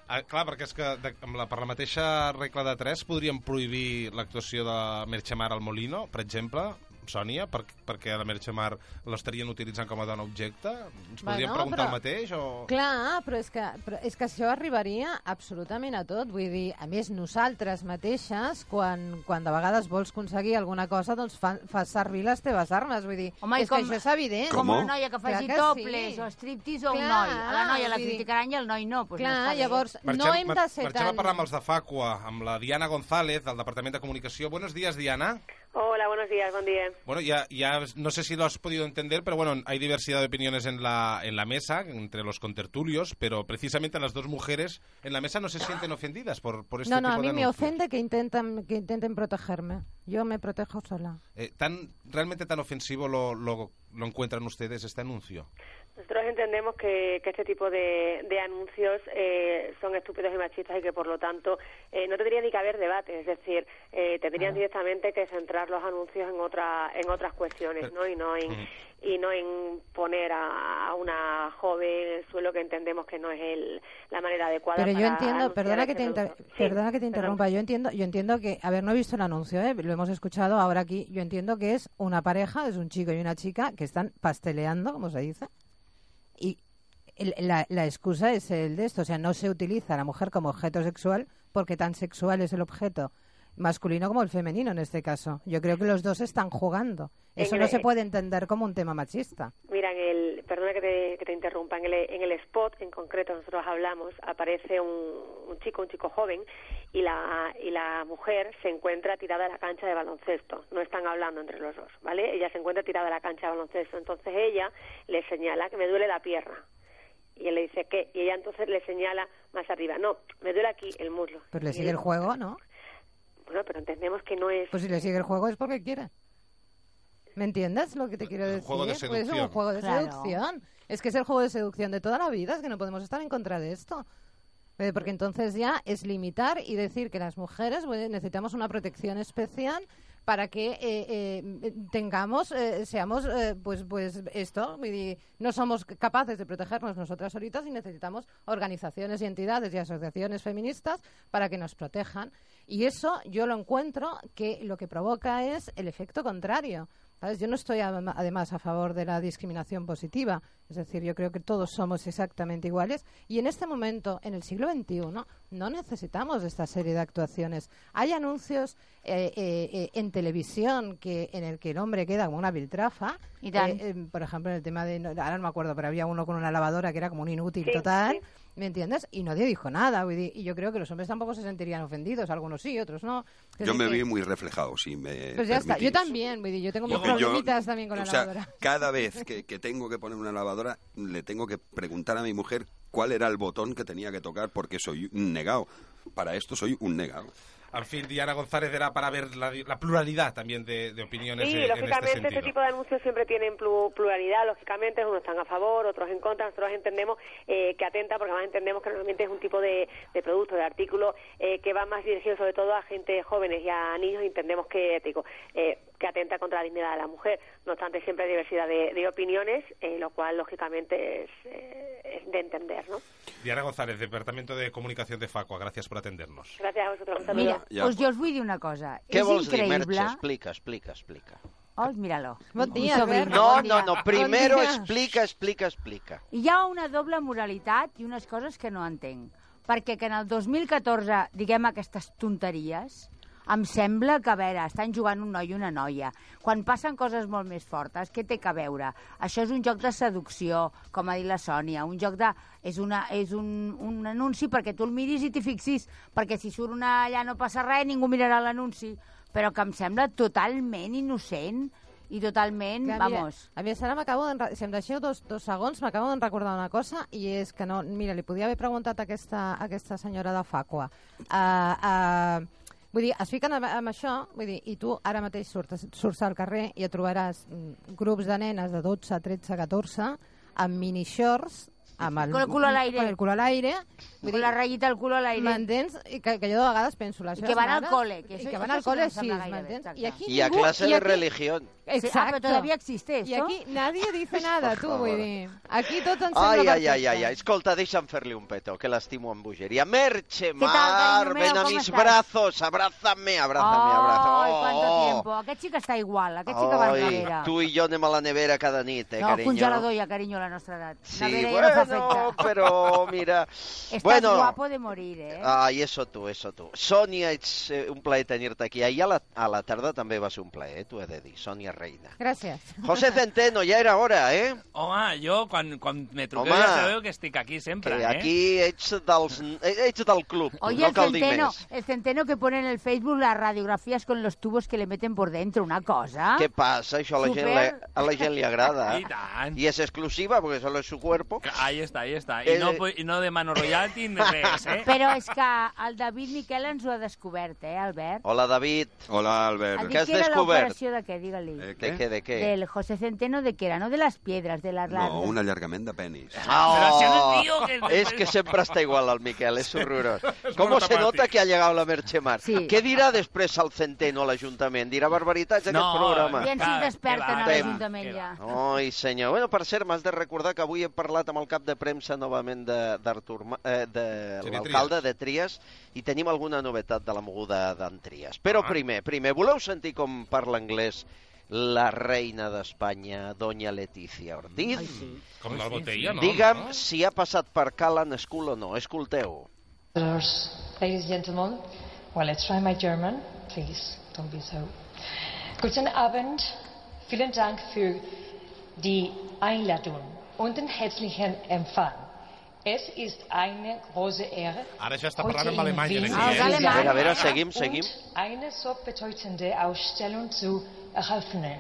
Ah, clar, perquè és que de, amb la, per la mateixa regla de 3 podríem prohibir l'actuació de Merche Mar al Molino, per exemple, Sònia, per, perquè la Merche Mar l'estarien utilitzant com a dona objecte? Ens podríem Bueno, preguntar però- el mateix? O... Clar, però és, que, però és que això arribaria absolutament a tot. Vull dir, a més, nosaltres mateixes, quan, quan de vegades vols aconseguir alguna cosa, doncs fa, fas servir les teves armes. Vull dir, Home, és com- que això és evident. Com una noia que Clar faci que toples sí. o striptease o un Clar, noi. A la noia la criticaran i al noi no. Pues no Clar, bé. llavors, no hem de ser marxem tan... a parlar amb els de Facua, amb la Diana González, del Departament de Comunicació. Buenos días, Diana. Hola, buenos días, buen día. Bueno, ya, ya no sé si lo has podido entender, pero bueno, hay diversidad de opiniones en la, en la mesa, entre los contertulios, pero precisamente las dos mujeres en la mesa no se sienten ofendidas por, por este No, no, tipo a mí de me ofende que intenten, que intenten protegerme. Yo me protejo sola. Eh, tan, ¿Realmente tan ofensivo lo, lo, lo encuentran ustedes este anuncio? Nosotros entendemos que, que este tipo de, de anuncios eh, son estúpidos y machistas y que, por lo tanto, eh, no tendría ni que haber debate. Es decir, eh, tendrían directamente que centrar los anuncios en, otra, en otras cuestiones, ¿no? Y no en, y no en poner a, a una joven en el suelo que entendemos que no es el, la manera adecuada Pero yo entiendo, anunciar perdona que, este te inter-. Sí, perdona que te perdón. interrumpa, yo entiendo, yo entiendo que, a ver, no he visto el anuncio, ¿eh? lo hemos escuchado ahora aquí, yo entiendo que es una pareja, es un chico y una chica que están pasteleando, como se dice, el- la, la excusa es el de esto, o sea, no se utiliza a la mujer como objeto sexual porque tan sexual es el objeto masculino como el femenino en este caso. Yo creo que los dos están jugando. Eso no el- se puede entender como un tema machista. Mira, en el, perdona que te, que te interrumpa, en el, en el spot en concreto nosotros hablamos, aparece un, un chico, un chico joven, y la, y la mujer se encuentra tirada en la cancha de baloncesto. No están hablando entre los dos, ¿vale? Ella se encuentra tirada en la cancha de baloncesto. Entonces ella le señala que me duele la pierna. Y él le dice, ¿qué? Y ella entonces le señala más arriba, no, me duele aquí el muslo. Pues le Y sigue el juego, ¿no? Bueno, pero entendemos que no es... Pues si le sigue el juego es porque quiere. ¿Me entiendes lo que te quiero decir? juego de Pues es un juego de Claro. seducción. Es que es el juego de seducción de toda la vida, es que no podemos estar en contra de esto. Eh, Porque entonces ya es limitar y decir que las mujeres necesitamos una protección especial para que eh, eh, tengamos, eh, seamos, eh, pues, pues esto, no somos capaces de protegernos nosotras solitas y necesitamos organizaciones y entidades y asociaciones feministas para que nos protejan. Y eso yo lo encuentro que lo que provoca es el efecto contrario. ¿Sabes? Yo no estoy adem- además a favor de la discriminación positiva, es decir, yo creo que todos somos exactamente iguales y en este momento, en el siglo XXI, no necesitamos esta serie de actuaciones. Hay anuncios eh, eh, eh, en televisión que en el que el hombre queda como una piltrafa. Y. Eh, eh, por ejemplo, en el tema de, ahora no me acuerdo, pero había uno con una lavadora que era como un inútil Sí, total. sí. ¿Me entiendes? Y nadie dijo nada. Y yo creo que los hombres tampoco se sentirían ofendidos. Algunos sí, otros no. Yo me vi muy reflejado, si me Pues ya está. Yo también, yo tengo mis yo- problemitas también con la o sea, lavadora. cada vez (laughs) que, que tengo que poner una lavadora, le tengo que preguntar a mi mujer cuál era el botón que tenía que tocar porque soy un negado. Para esto soy un negado. En fin, Diana González era para ver la, la pluralidad también de, de opiniones Sí, en lógicamente este tipo de anuncios siempre tienen plu- pluralidad, lógicamente unos están a favor, otros en contra, nosotros entendemos eh, que atenta, porque además entendemos que normalmente es un tipo de, de producto, de artículo eh, que va más dirigido sobre todo a gente jóvenes y a niños, y entendemos que, digo, eh, que atenta contra la dignidad de la mujer. No obstante, siempre hay diversidad de, de opiniones, eh, lo cual lógicamente es, eh, es de entender, ¿no? Diana González, Departamento de Comunicación de Facua, gracias por atendernos. Gràcies a saludo. Mira, Ja, doncs jo us vull dir una cosa. Què és vols dir, increïble... Merche? Explica, explica, explica. Oh, míralo. Bon dia, Albert. No, no, no, primero Bon explica, explica, explica. Hi ha una doble moralitat i unes coses que no entenc. Perquè que en el 2014 diguem aquestes tonteries, em sembla que, a veure, estan jugant un noi i una noia. Quan passen coses molt més fortes, què té que veure? Això és un joc de seducció, com ha dit la Sònia, un joc de... És, una, és un, un anunci perquè tu el miris i t'hi fixis, perquè si surt una allà no passa res, ningú mirarà l'anunci. Però que em sembla totalment innocent i totalment, Que, vamos... Mira, a mi ara m'acabo de... Si em deixeu dos, dos segons, m'acabo de recordar una cosa, i és que no... Mira, li podia haver preguntat a aquesta, a aquesta senyora de Facua. Uh, uh, vull dir, es fiquen amb, això, vull dir, i tu ara mateix surts, surts al carrer i et trobaràs mm, grups de nenes de 12, 13, 14 amb mini shorts amb el, Con el culo al aire. Con el culo al aire. Con la rayita al culo al aire. M'entens? I que, que jo de vegades penso... I que van al cole, que I eso- que van al no sí, m'entens? exacte. I aquí Y a ningú- clase de aquí- religión. Exacto. Ah, pero todavía existe I esto. aquí nadie dice (laughs) nada, tu, vull dir. Aquí tot ens Ai, sembla ai, ai, ai, ai, perfecte. escolta, deixa'm fer-li un petó, que l'estimo amb bogeria. Merche, Mar, ven a ¿Cómo mis estás? brazos, abrázame, abrázame, abrázame. Ay, cuánto Oh. tiempo. Aquest xic està igual, aquest xic va Ai, enrere. tu i jo anem a la nevera cada nit, eh, no, carinyo? congelador ja, carinyo, a la nostra edat. Sí, Nevera ja no però mira... Estàs bueno, guapo de morir, eh? Ai, eso tu, eso tu. Sònia, ets eh, un plaer tenir-te aquí. Ahir a la, a la tarda també va ser un plaer, eh, t'ho he de dir. Sònia Reina. Gràcies. José Centeno, ja era hora, eh? Home, jo, quan, quan me truqueu, Home. ja sabeu que estic aquí sempre, Que eh? aquí ets, dels, ets del club, Oye, no el cal dir centeno, més. el centeno que pone en el Facebook las radiografías con los tubos que le meten por dentro, una cosa. Què passa? Això a la, gent, Super. le, a la gent li agrada. I tant. Y es exclusiva porque solo es su cuerpo. Ahí està, ahí està. I Eh, no, pu- i no demano royalty ni (laughs) res, eh? Però és que el David Miquel ens ho ha descobert, eh, Albert? Hola, David. Hola, Albert. Ha Què has que era descobert? l'operació de què, digue-li. Eh, De què, de què? Del José Centeno, de què era? No de les piedres, de les No, larves. un allargament de penis. Ah, Però si no es diu que- Es que siempre está igual al Miquel, es horrorós. (laughs) És ¿Cómo molt se nota que ha llegado la Merchemar? Sí. Què dirà després al Centeno a l'Ajuntament? Dirà barbaritats aquest No, programa? Bien si Ah, es desperten a l'Ajuntament ja. Ai, senyor. Bueno, per cert, m'has de recordar que avui he parlat amb el cap de premsa novament de- d'Artur, eh, de Sí, de l'alcalde de Trias i tenim alguna novetat de la moguda d'en Trias. Però Ah. primer, primer, voleu sentir com parla anglès la reina d'Espanya, doña Letícia Ortiz? Com la botella, no? Digue'm No? si ha passat per Callan School o no. Escolteu. Ladies and gentlemen, well, let's try my German. Please, don't be so. Guten Abend, vielen Dank für die Einladung und den herzlichen Empfang. Es ist eine große Ehre, Ara ja està heute parlant en in alemany, Wien aquí, Ah, eh? A veure, a veure, seguim, seguim. und eine so bedeutende Ausstellung zu eröffnen.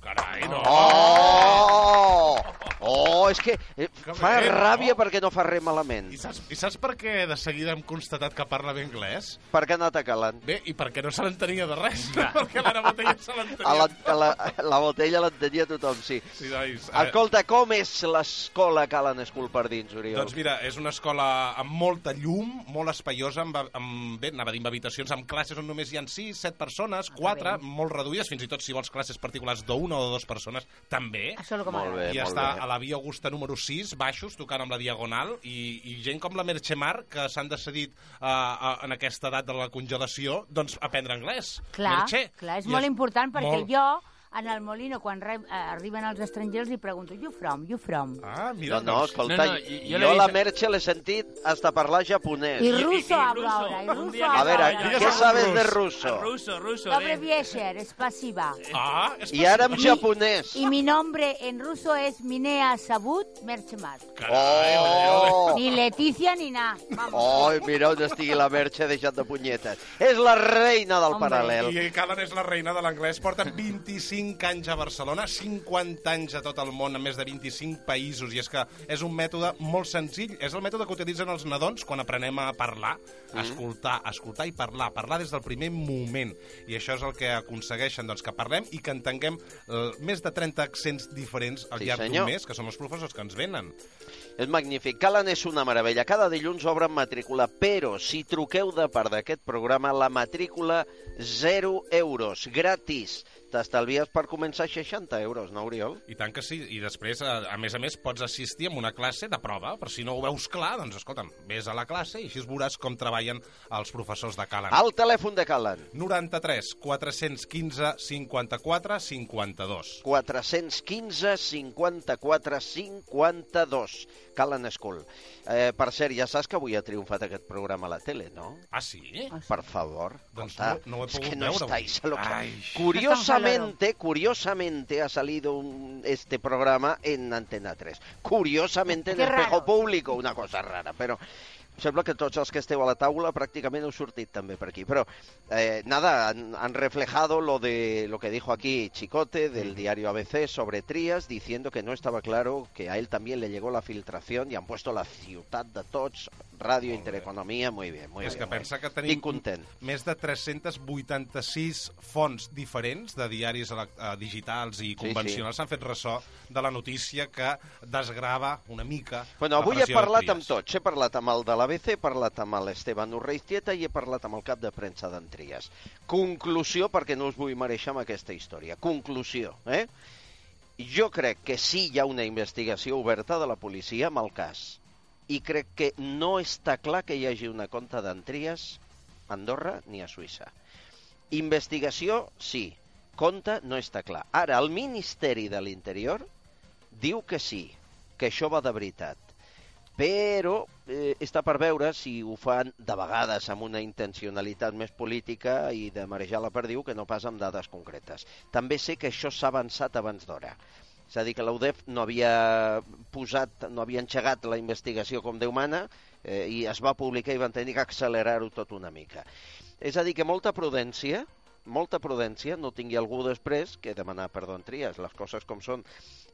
Carai, no. Oh! Oh, és que eh, fa bé, no? ràbia perquè no fa res malament. I saps, I saps per què de seguida hem constatat que parla bé anglès? Per què ha anat a? Bé, i perquè no se l'entenia de res, (laughs) perquè l'Anna Botella se l'entenia. A la, la, la botella l'entenia tothom, sí. Sí, nois. Eh, Escolta, com és l'escola Callan School per dins, Oriol? Doncs mira, és una escola amb molta llum, molt espaiosa, amb, amb, bé, anava a dir amb habitacions, amb classes on només hi ha 6, 7 persones, 4, molt reduïdes, fins i tot si vols classes particulars d'una o dues persones, també. Això és el que Molt m'agrada. bé, I molt està bé. a la Via Augusta número 6, baixos, tocant amb la Diagonal, i, i gent com la Merchemar, que s'han decidit uh, uh, en aquesta edat de la congelació, doncs aprendre anglès. Clar, Merche. clar, és I molt important perquè molt- jo en el Molino, quan re, eh, arriben els estrangers, li pregunto, you from, you from? Ah, No, no, escolta, No, no, jo, jo la Merche l'he sentit hasta parlar japonès. I ruso hablo ahora, y ruso A ¿qué ahora. sabes de ruso? Ruso, ruso. Dobre Biesher, es pasiva. Ah, I ara en japonès. Y mi nombre en ruso es Minea Sabut Merchemat. Oh! Ni Leticia ni nada. Vamos. Oh, mira on estigui la Merche deixant de punyetes. És la reina del paral·lel. I Callan és la reina de l'anglès. Porta 25 anys a Barcelona, 50 anys a tot el món, en més de 25 països. I és que és un mètode molt senzill. És el mètode que utilitzen els nadons quan aprenem a parlar, a escoltar, a escoltar i parlar. Parlar des del primer moment. I això és el que aconsegueixen, doncs, que parlem i que entenguem eh, més de 30 accents diferents al Sí, llarg d'un mes, que són els professors que ens venen. És magnífic. Callan és una meravella. Cada dilluns obren matrícula, però si truqueu de part d'aquest programa, la matrícula 0 euros, gratis. T'estalvies per començar 60 euros, no, Oriol? I tant que sí, i després, a, a més a més, pots assistir a una classe de prova, per si no ho veus clar, doncs escolta'm, vés a la classe i així veuràs com treballen els professors de Callan. Al telèfon de Callan. 93 415 54 52. 415 54 52. Callan School. Eh, per cert, ja saps que avui ha triomfat aquest programa a la tele, no? Ah, sí? Per favor. Doncs no- no ho he es que pogut no veure estáis avui. a lo que... Ai. Curiosamente, curiosamente ha salido un- este programa en Antena 3. Curiosamente en Espejo. Público, una cosa rara, però sembla que tots els que esteu a la taula pràcticament heu sortit també per aquí. Però, eh, nada, han, han reflejado lo de lo que dijo aquí Chicote del diario ABC sobre Trías, diciendo que no estaba claro que a él también le llegó la filtración y han puesto la ciutat de tots, Radio Intereconomía, muy bien, muy és bien. que pensa que Estic tenim content. més de 386 fonts diferents de diaris eh, digitals i convencionals s'han fet ressò de la notícia que desgrava una mica Bueno, avui he parlat amb tots. He parlat amb el de l'ABC, he parlat amb l'Esteban Urreiztieta i he parlat amb el cap de premsa d'en Trias. Conclusió, perquè no us vull mereixer amb aquesta història. Conclusió, eh? Jo crec que sí hi ha una investigació oberta de la policia amb el cas. I crec que no està clar que hi hagi una compta d'en Trias a Andorra ni a Suïssa. Investigació, sí. Compte no està clar. Ara, el Ministeri de l'Interior diu que sí, que això va de veritat. Però eh, està per veure si ho fan de vegades amb una intencionalitat més política i de marejar la perdiu que no pas amb dades concretes. També sé que això s'ha avançat abans d'hora. És a dir, que l'UDEF no havia posat, no havia engegat la investigació com Déu mana eh, i es va publicar i van tenir que accelerar-ho tot una mica. És a dir, que molta prudència, molta prudència, no tingui algú després que demanar perdó en Trias, les coses com són.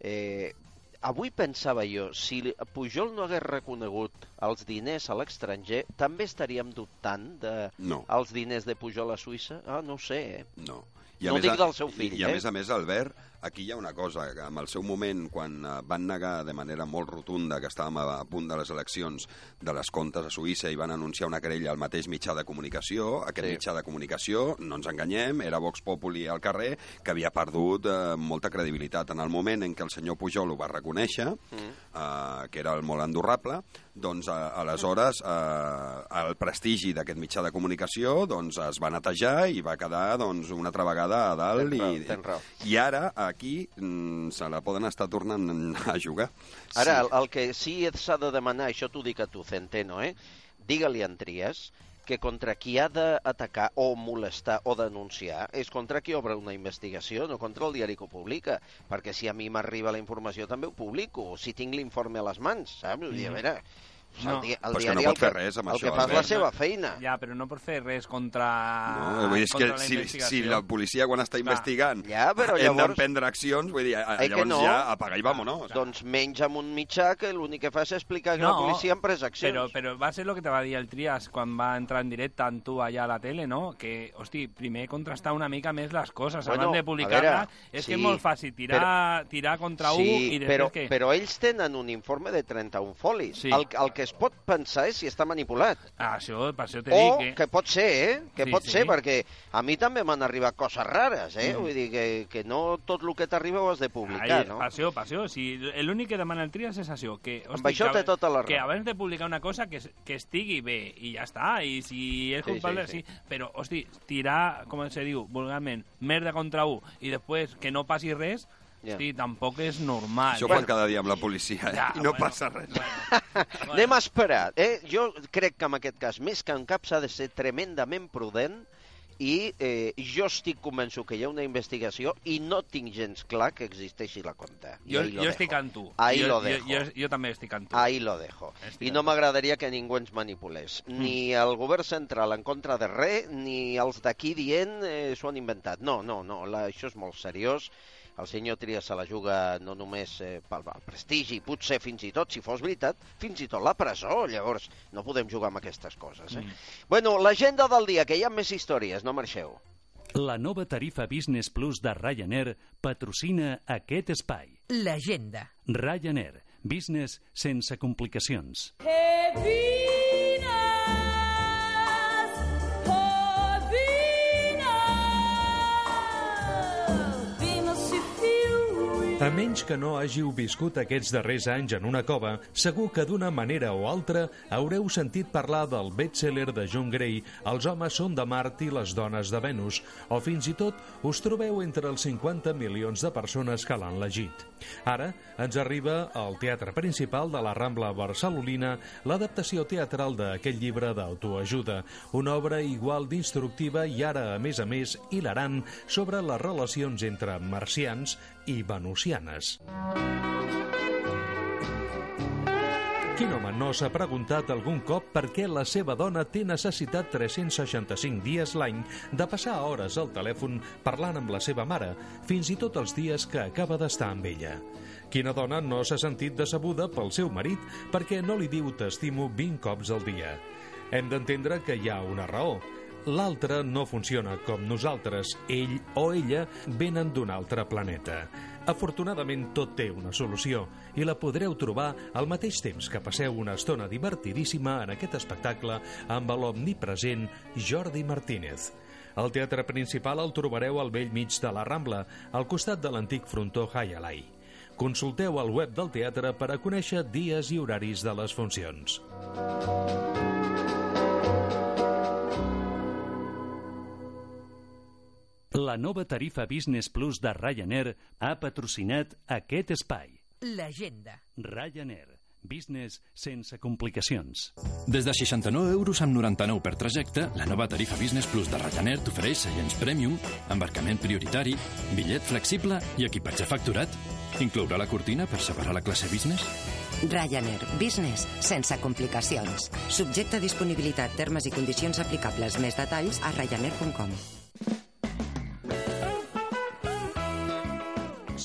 Eh, avui pensava jo, si Pujol no hagués reconegut els diners a l'estranger, també estaríem dubtant de No. els diners de Pujol a Suïssa? Ah, no ho sé, eh? No. No ho dic del seu fill, i, I a eh? més a més, Albert, aquí hi ha una cosa, que en el seu moment, quan eh, van negar de manera molt rotunda que estàvem a, a punt de les eleccions de les comptes a Suïssa i van anunciar una querella al mateix mitjà de comunicació, aquest Sí. mitjà de comunicació, no ens enganyem, era Vox Populi al carrer, que havia perdut eh, molta credibilitat. En el moment en què el senyor Pujol ho va reconèixer, Mm. eh, que era el molt endurrable, doncs eh, aleshores eh, el prestigi d'aquest mitjà de comunicació doncs, es va netejar i va quedar doncs, una altra vegada a dalt Tens raó, i, tens raó. i ara aquí mm, se la poden estar tornant a jugar. Ara, Sí. el, el que sí s'ha de demanar, això t'ho dic a tu, Centeno, eh? Digue-li a en Trias que contra qui ha d'atacar o molestar o denunciar és contra qui obre una investigació, no contra el diari que ho publica. Perquè si a mi m'arriba la informació també ho publico, o si tinc l'informe a les mans, saps? Vull dir, a Mm. veure, No. el, di el Però és que diari no el pot fer res amb el això, que fa és la seva feina. Ja, però no pot fer res contra, No, vull dir, és que contra la si, si la policia quan està investigant Ja, però hem llavors- d'emprendre accions, vull dir, a- que llavors no? ja apaga i vámonos. Doncs menys amb un mitjà que l'únic que fa és explicar que la policia ha pres accions. Però, però va ser el que te va dir el Trias quan va entrar en directe amb tu allà a la tele, no? Que, hosti, primer contrastar una mica més les coses Bueno, abans de publicar-la. És sí, que és molt fàcil tirar, tirar contra sí, un i després però, que... però ells tenen un informe de 31 folis. Sí. El, el que es pot pensar és si està manipulat. Ah, això, per això t'he O dit que... que pot ser, eh? Que Sí, pot sí. ser, perquè a mi també m'han arribat coses rares, eh? Mm. Vull dir que, que no tot el que t'arriba ho has de publicar, Ai, no? Passió, passió. Si l'únic que demana el Trias és això. Que, Amb això que, té tota la raó. Que abans de publicar una cosa que, que estigui bé i ja està. I si és Sí, culpable, sí, sí, sí. Però, hosti, tirar, com se diu, vulgarment, merda contra un i després que no passi res, Ja. hosti, tampoc és normal. Això ho fan cada dia amb la policia, eh? Ja, I no bueno, passa res. (laughs) Anem a esperar. Eh? Jo crec que en aquest cas, més que en cap, s'ha de ser tremendament prudent i eh, jo estic convençut que hi ha una investigació i no tinc gens clar que existeixi la compta. Jo, jo estic amb tu. Ahí jo, lo jo, dejo. jo, jo, també estic amb tu. Ahí lo dejo. I no m'agradaria que ningú ens manipulés. Ni el govern central en contra de res, ni els d'aquí dient eh, s'ho han inventat. No, no, no, la, això és molt seriós. El senyor Trias se la juga no només eh, pel, pel prestigi, potser fins i tot, si fos veritat, fins i tot la presó. Llavors, no podem jugar amb aquestes coses. Eh? Mm. Bueno, l'agenda del dia, que hi ha més històries, no marxeu. La nova tarifa Business Plus de Ryanair patrocina aquest espai. L'agenda. Ryanair. Business sense complicacions. A menys que no hàgiu viscut aquests darrers anys en una cova, segur que d'una manera o altra haureu sentit parlar del best-seller de John Gray Els homes són de Mart i les dones de Venus, o fins i tot us trobeu entre els 50 milions de persones que l'han llegit. Ara ens arriba al Teatre Principal de la Rambla Barcelonina l'adaptació teatral d'aquest llibre d'autoajuda, una obra igual d'instructiva i ara, a més a més, hilarant sobre les relacions entre marcians i venusianes. Quin home no s'ha preguntat algun cop per què la seva dona té necessitat 365 dies l'any de passar hores al telèfon parlant amb la seva mare, fins i tot els dies que acaba d'estar amb ella? Quina dona no s'ha sentit decebuda pel seu marit perquè no li diu t'estimo 20 cops al dia? Hem d'entendre que hi ha una raó. L'altre no funciona com nosaltres. Ell o ella venen d'un altre planeta. Afortunadament tot té una solució i la podreu trobar al mateix temps que passeu una estona divertidíssima en aquest espectacle amb l'omnipresent Jordi Martínez. El teatre principal el trobareu al vell mig de la Rambla, al costat de l'antic frontó Hayalai. Consulteu el web del teatre per a conèixer dies i horaris de les funcions. La nova tarifa Business Plus de Ryanair ha patrocinat aquest espai. L'agenda. Ryanair. Business sense complicacions. Des de 69 euros amb 99 per trajecte, la nova tarifa Business Plus de Ryanair t'ofereix seients premium, embarcament prioritari, bitllet flexible i equipatge facturat. Inclourà la cortina per separar la classe business? Ryanair Business sense complicacions. Subjecte a disponibilitat, termes i condicions aplicables. Més detalls a ryanair.com.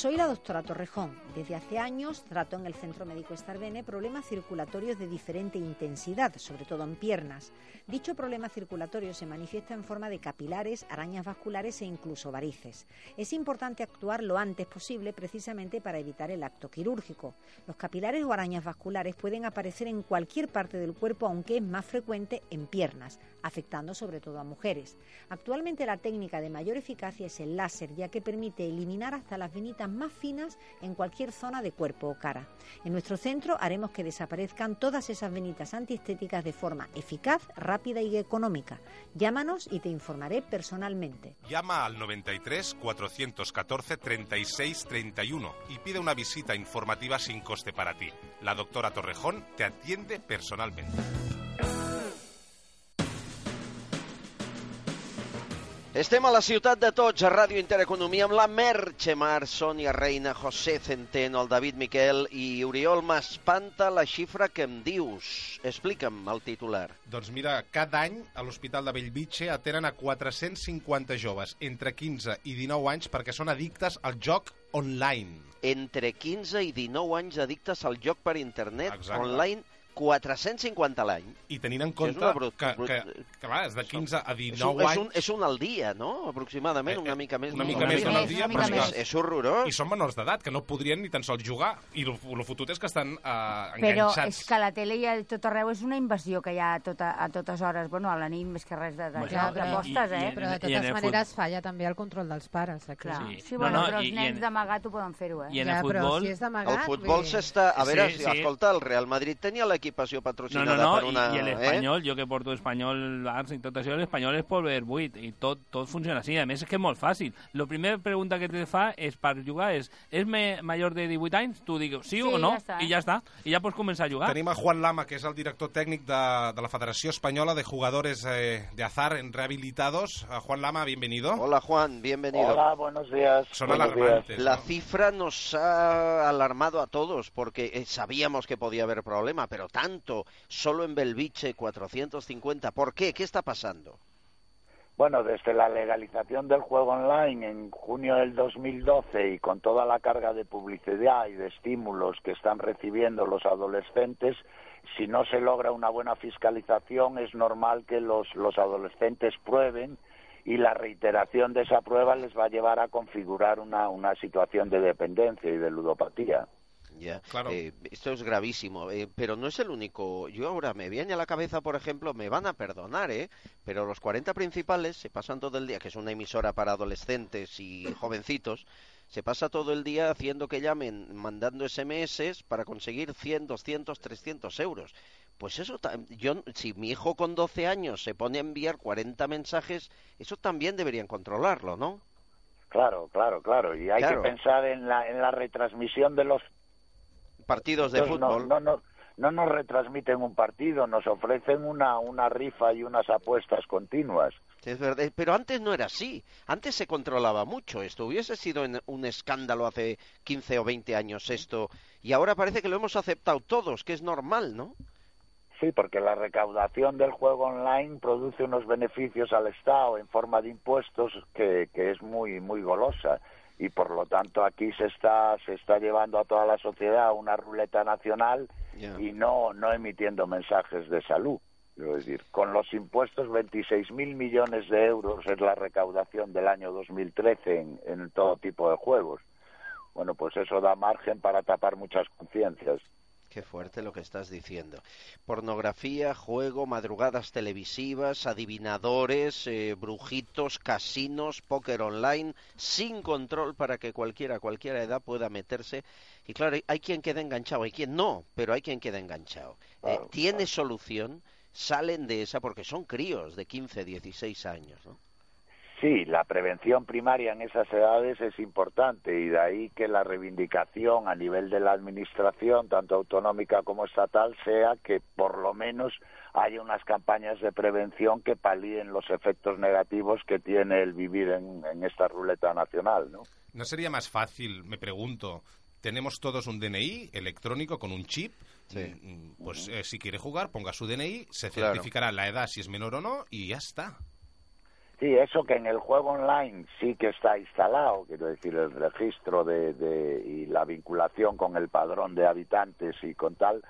Soy la doctora Torrejón. Desde hace años trato en el Centro Médico Estarbene problemas circulatorios de diferente intensidad, sobre todo en piernas. Dicho problema circulatorio se manifiesta en forma de capilares, arañas vasculares e incluso varices. Es importante actuar lo antes posible precisamente para evitar el acto quirúrgico. Los capilares o arañas vasculares pueden aparecer en cualquier parte del cuerpo, aunque es más frecuente en piernas, afectando sobre todo a mujeres. Actualmente la técnica de mayor eficacia es el láser, ya que permite eliminar hasta las venitas más finas en cualquier zona de cuerpo o cara. En nuestro centro haremos que desaparezcan todas esas venitas antiestéticas de forma eficaz, rápida y económica. Llámanos y te informaré personalmente. Llama al 93 414 36 31 y pide una visita informativa sin coste para ti. La doctora Torrejón te atiende personalmente. Estem a la ciutat de tots, a Ràdio Intereconomia, amb la Merche Mar, Sònia Reina, José Centeno, el David Miquel i Oriol M'espanta la xifra que em dius. Explica'm el titular. Doncs mira, cada any a l'Hospital de Bellvitge atenen a 450 joves entre 15 i 19 anys perquè són addictes al joc online. Entre 15 i 19 anys addictes al joc per internet Exacte. online 450 a l'any. I tenint en És compte que, brut- que, que, clar, és de 15 a És 19 un, és, anys... un, és un al dia, no? Aproximadament, una mica més. Una d'un mica més d'un al dia, però és, és, que- és horrorós. I són menors d'edat, que no podrien ni tan sols jugar. I el, fotut és que estan eh, Però enganxats. és que la tele i a tot arreu és una invasió que hi ha a, tota, a totes hores. Bueno, a la nit més que res de, de Bueno, i- d'apostes, i- eh? Però de totes maneres falla també el control dels pares. Aquí. Clar. Sí. Sí, No, bueno, no, però i- els nens en- d'amagat ho poden fer-ho, eh? I en Ja, el però futbol... si és El futbol s'està... A veure, Sí, si, sí. escolta, el Real Madrid tenia l'equipació No, patrocinada no, no, per una... i, i eh? l'espanyol, jo que porto espanyol, arts i tot això, l'espanyol és polver buit i tot, tot funciona així. A més, és que és molt fàcil. La primera pregunta que te fa és per jugar és, és me, major de 18 anys? Tu digues sí, Sí, o no, ja està. i ja està. I ja pots començar a jugar. Tenim a Juan Lama, que és el director tècnic de, de la Federació Espanyola de Jugadores eh, de Azar en Rehabilitados. Uh, Juan Lama, bienvenido. Hola, Juan, bienvenido. Hola, buenos días. Son Buenos alarmantes. días. La ¿no? cifra nos ha alarmado a todos porque eh, sabíamos que podía haber problema, pero tanto, solo en Belviche 450. ¿Por qué? ¿Qué está pasando? Bueno, desde la legalización del juego online en junio del 2012 y con toda la carga de publicidad y de estímulos que están recibiendo los adolescentes, si no se logra una buena fiscalización es normal que los, adolescentes prueben y la reiteración de esa prueba les va a llevar a configurar una situación de dependencia y de ludopatía. Ya, Claro. eh, esto es gravísimo, eh, pero no es el único. Yo ahora me viene a la cabeza, por ejemplo, me van a perdonar, ¿eh? Pero los 40 principales se pasan todo el día, que es una emisora para adolescentes y (coughs) jovencitos, se pasa todo el día haciendo que llamen, mandando SMS para conseguir 100, 200, 300 euros. Pues eso, yo, si mi hijo con 12 años se pone a enviar 40 mensajes, eso también deberían controlarlo, ¿no? Claro, claro, claro. Y hay Claro. que pensar en la, en la retransmisión de los Partidos de Entonces, no- fútbol. No, no, no nos retransmiten un partido, nos ofrecen una, una rifa y unas apuestas continuas. Es verdad, pero antes no era así. Antes se controlaba mucho esto. Hubiese sido un escándalo hace 15 o 20 años esto. Y ahora parece que lo hemos aceptado todos, que es normal, ¿no? Sí, porque la recaudación del juego online produce unos beneficios al Estado en forma de impuestos que, que es muy muy golosa y por lo tanto aquí se está se está llevando a toda la sociedad a una ruleta nacional y no no emitiendo mensajes de salud. Quiero decir, con los impuestos 26.000 mil millones de euros es la recaudación del año 2013 en, en todo tipo de juegos. Bueno, pues eso da margen para tapar muchas conciencias. Qué fuerte lo que estás diciendo. Pornografía, juego, madrugadas televisivas, adivinadores, eh, brujitos, casinos, póker online, sin control para que cualquiera, a cualquier edad pueda meterse. Y claro, hay- quien queda enganchado, hay quien no, pero hay quien queda enganchado. Eh, ¿Tiene solución? Salen de esa porque son críos de 15, 16 años, ¿no? Sí, la prevención primaria en esas edades es importante y de ahí que la reivindicación a nivel de la administración, tanto autonómica como estatal, sea que por lo menos haya unas campañas de prevención que palíen los efectos negativos que tiene el vivir en, en esta ruleta nacional, ¿no? ¿No sería más fácil, me pregunto, tenemos todos un DNI electrónico con un chip? Sí. Mm, Pues eh, si quiere jugar, ponga su DNI, se Claro. certificará la edad si es menor o no y ya está. Sí, eso que en el juego online sí que está instalado, quiero decir, el registro de, de- y la vinculación con el padrón de habitantes y con tal.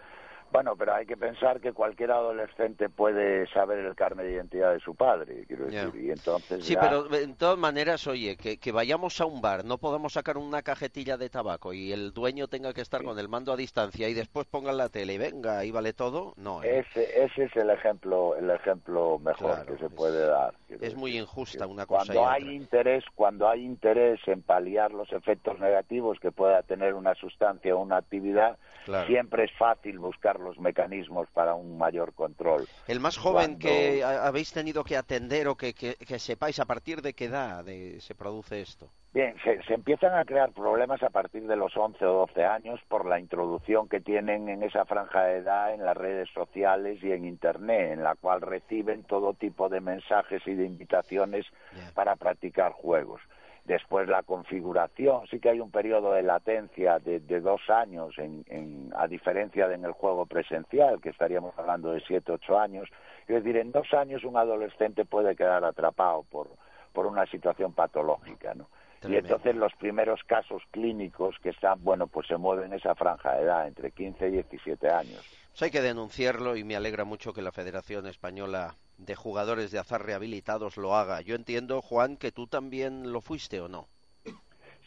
Bueno, pero hay que pensar que cualquier adolescente puede saber el carnet de identidad de su padre, quiero decir, y entonces Sí, ya- pero en todas maneras, oye, que, que vayamos a un bar, no podamos sacar una cajetilla de tabaco y el dueño tenga que estar con el mando a distancia y después pongan la tele y venga, ahí vale todo, no. ¿eh? ese, ese es el ejemplo, el ejemplo mejor Claro, que se puede dar. quiero Es muy decir. injusta una cosa y Cuando otra. hay interés, cuando hay interés en paliar los efectos negativos que pueda tener una sustancia o una actividad, Claro. siempre es fácil buscar los mecanismos para un mayor control. El más joven Cuando- que ha- habéis tenido que atender o que, que- que sepáis a partir de qué edad de- se produce esto. Bien, se, se empiezan a crear problemas a partir de los 11 o 12 años por la introducción que tienen en esa franja de edad en las redes sociales y en Internet, en la cual reciben todo tipo de mensajes y de invitaciones para practicar juegos. Después la configuración, sí que hay un periodo de latencia de, de dos años, en, en- a diferencia de en el juego presencial, que estaríamos hablando de siete, ocho años. Es decir, en dos años un adolescente puede quedar atrapado por, por una situación patológica, ¿no? Y entonces los primeros casos clínicos que están, bueno, pues se mueven en esa franja de edad, entre 15 y 17 años. Pues hay que denunciarlo y me alegra mucho que la Federación Española de Jugadores de Azar Rehabilitados lo haga. Yo entiendo, Juan, que tú también lo fuiste o no.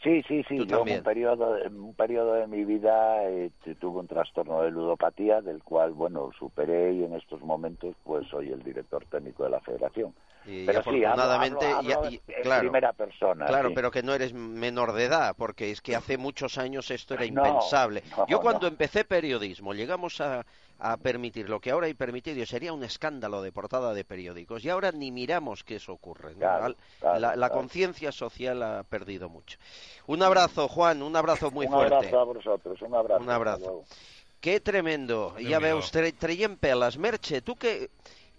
Sí, sí, sí. Yo en también. un periodo, un periodo de mi vida eh, tuve un trastorno de ludopatía, del cual, bueno, superé y en estos momentos, pues, soy el director técnico de la Federación. Y Pero sí, hablo- afortunadamente, hablo- hablo ya- y- en claro, primera persona. Claro, sí. pero que no eres menor de edad, porque es que hace muchos años esto era No, impensable. no, Yo cuando no. empecé periodismo, llegamos a, a permitir lo que ahora hay permitido, sería un escándalo de portada de periódicos, y ahora ni miramos que eso ocurre. ¿no? Claro, claro, la la claro. conciencia social ha perdido mucho. Un abrazo, Juan, un abrazo muy un fuerte. abrazo a vosotros, un abrazo. Un abrazo. Que tremendo. Ja Déu-n'hi-do. veus, tre traient peles. Merche, tu que,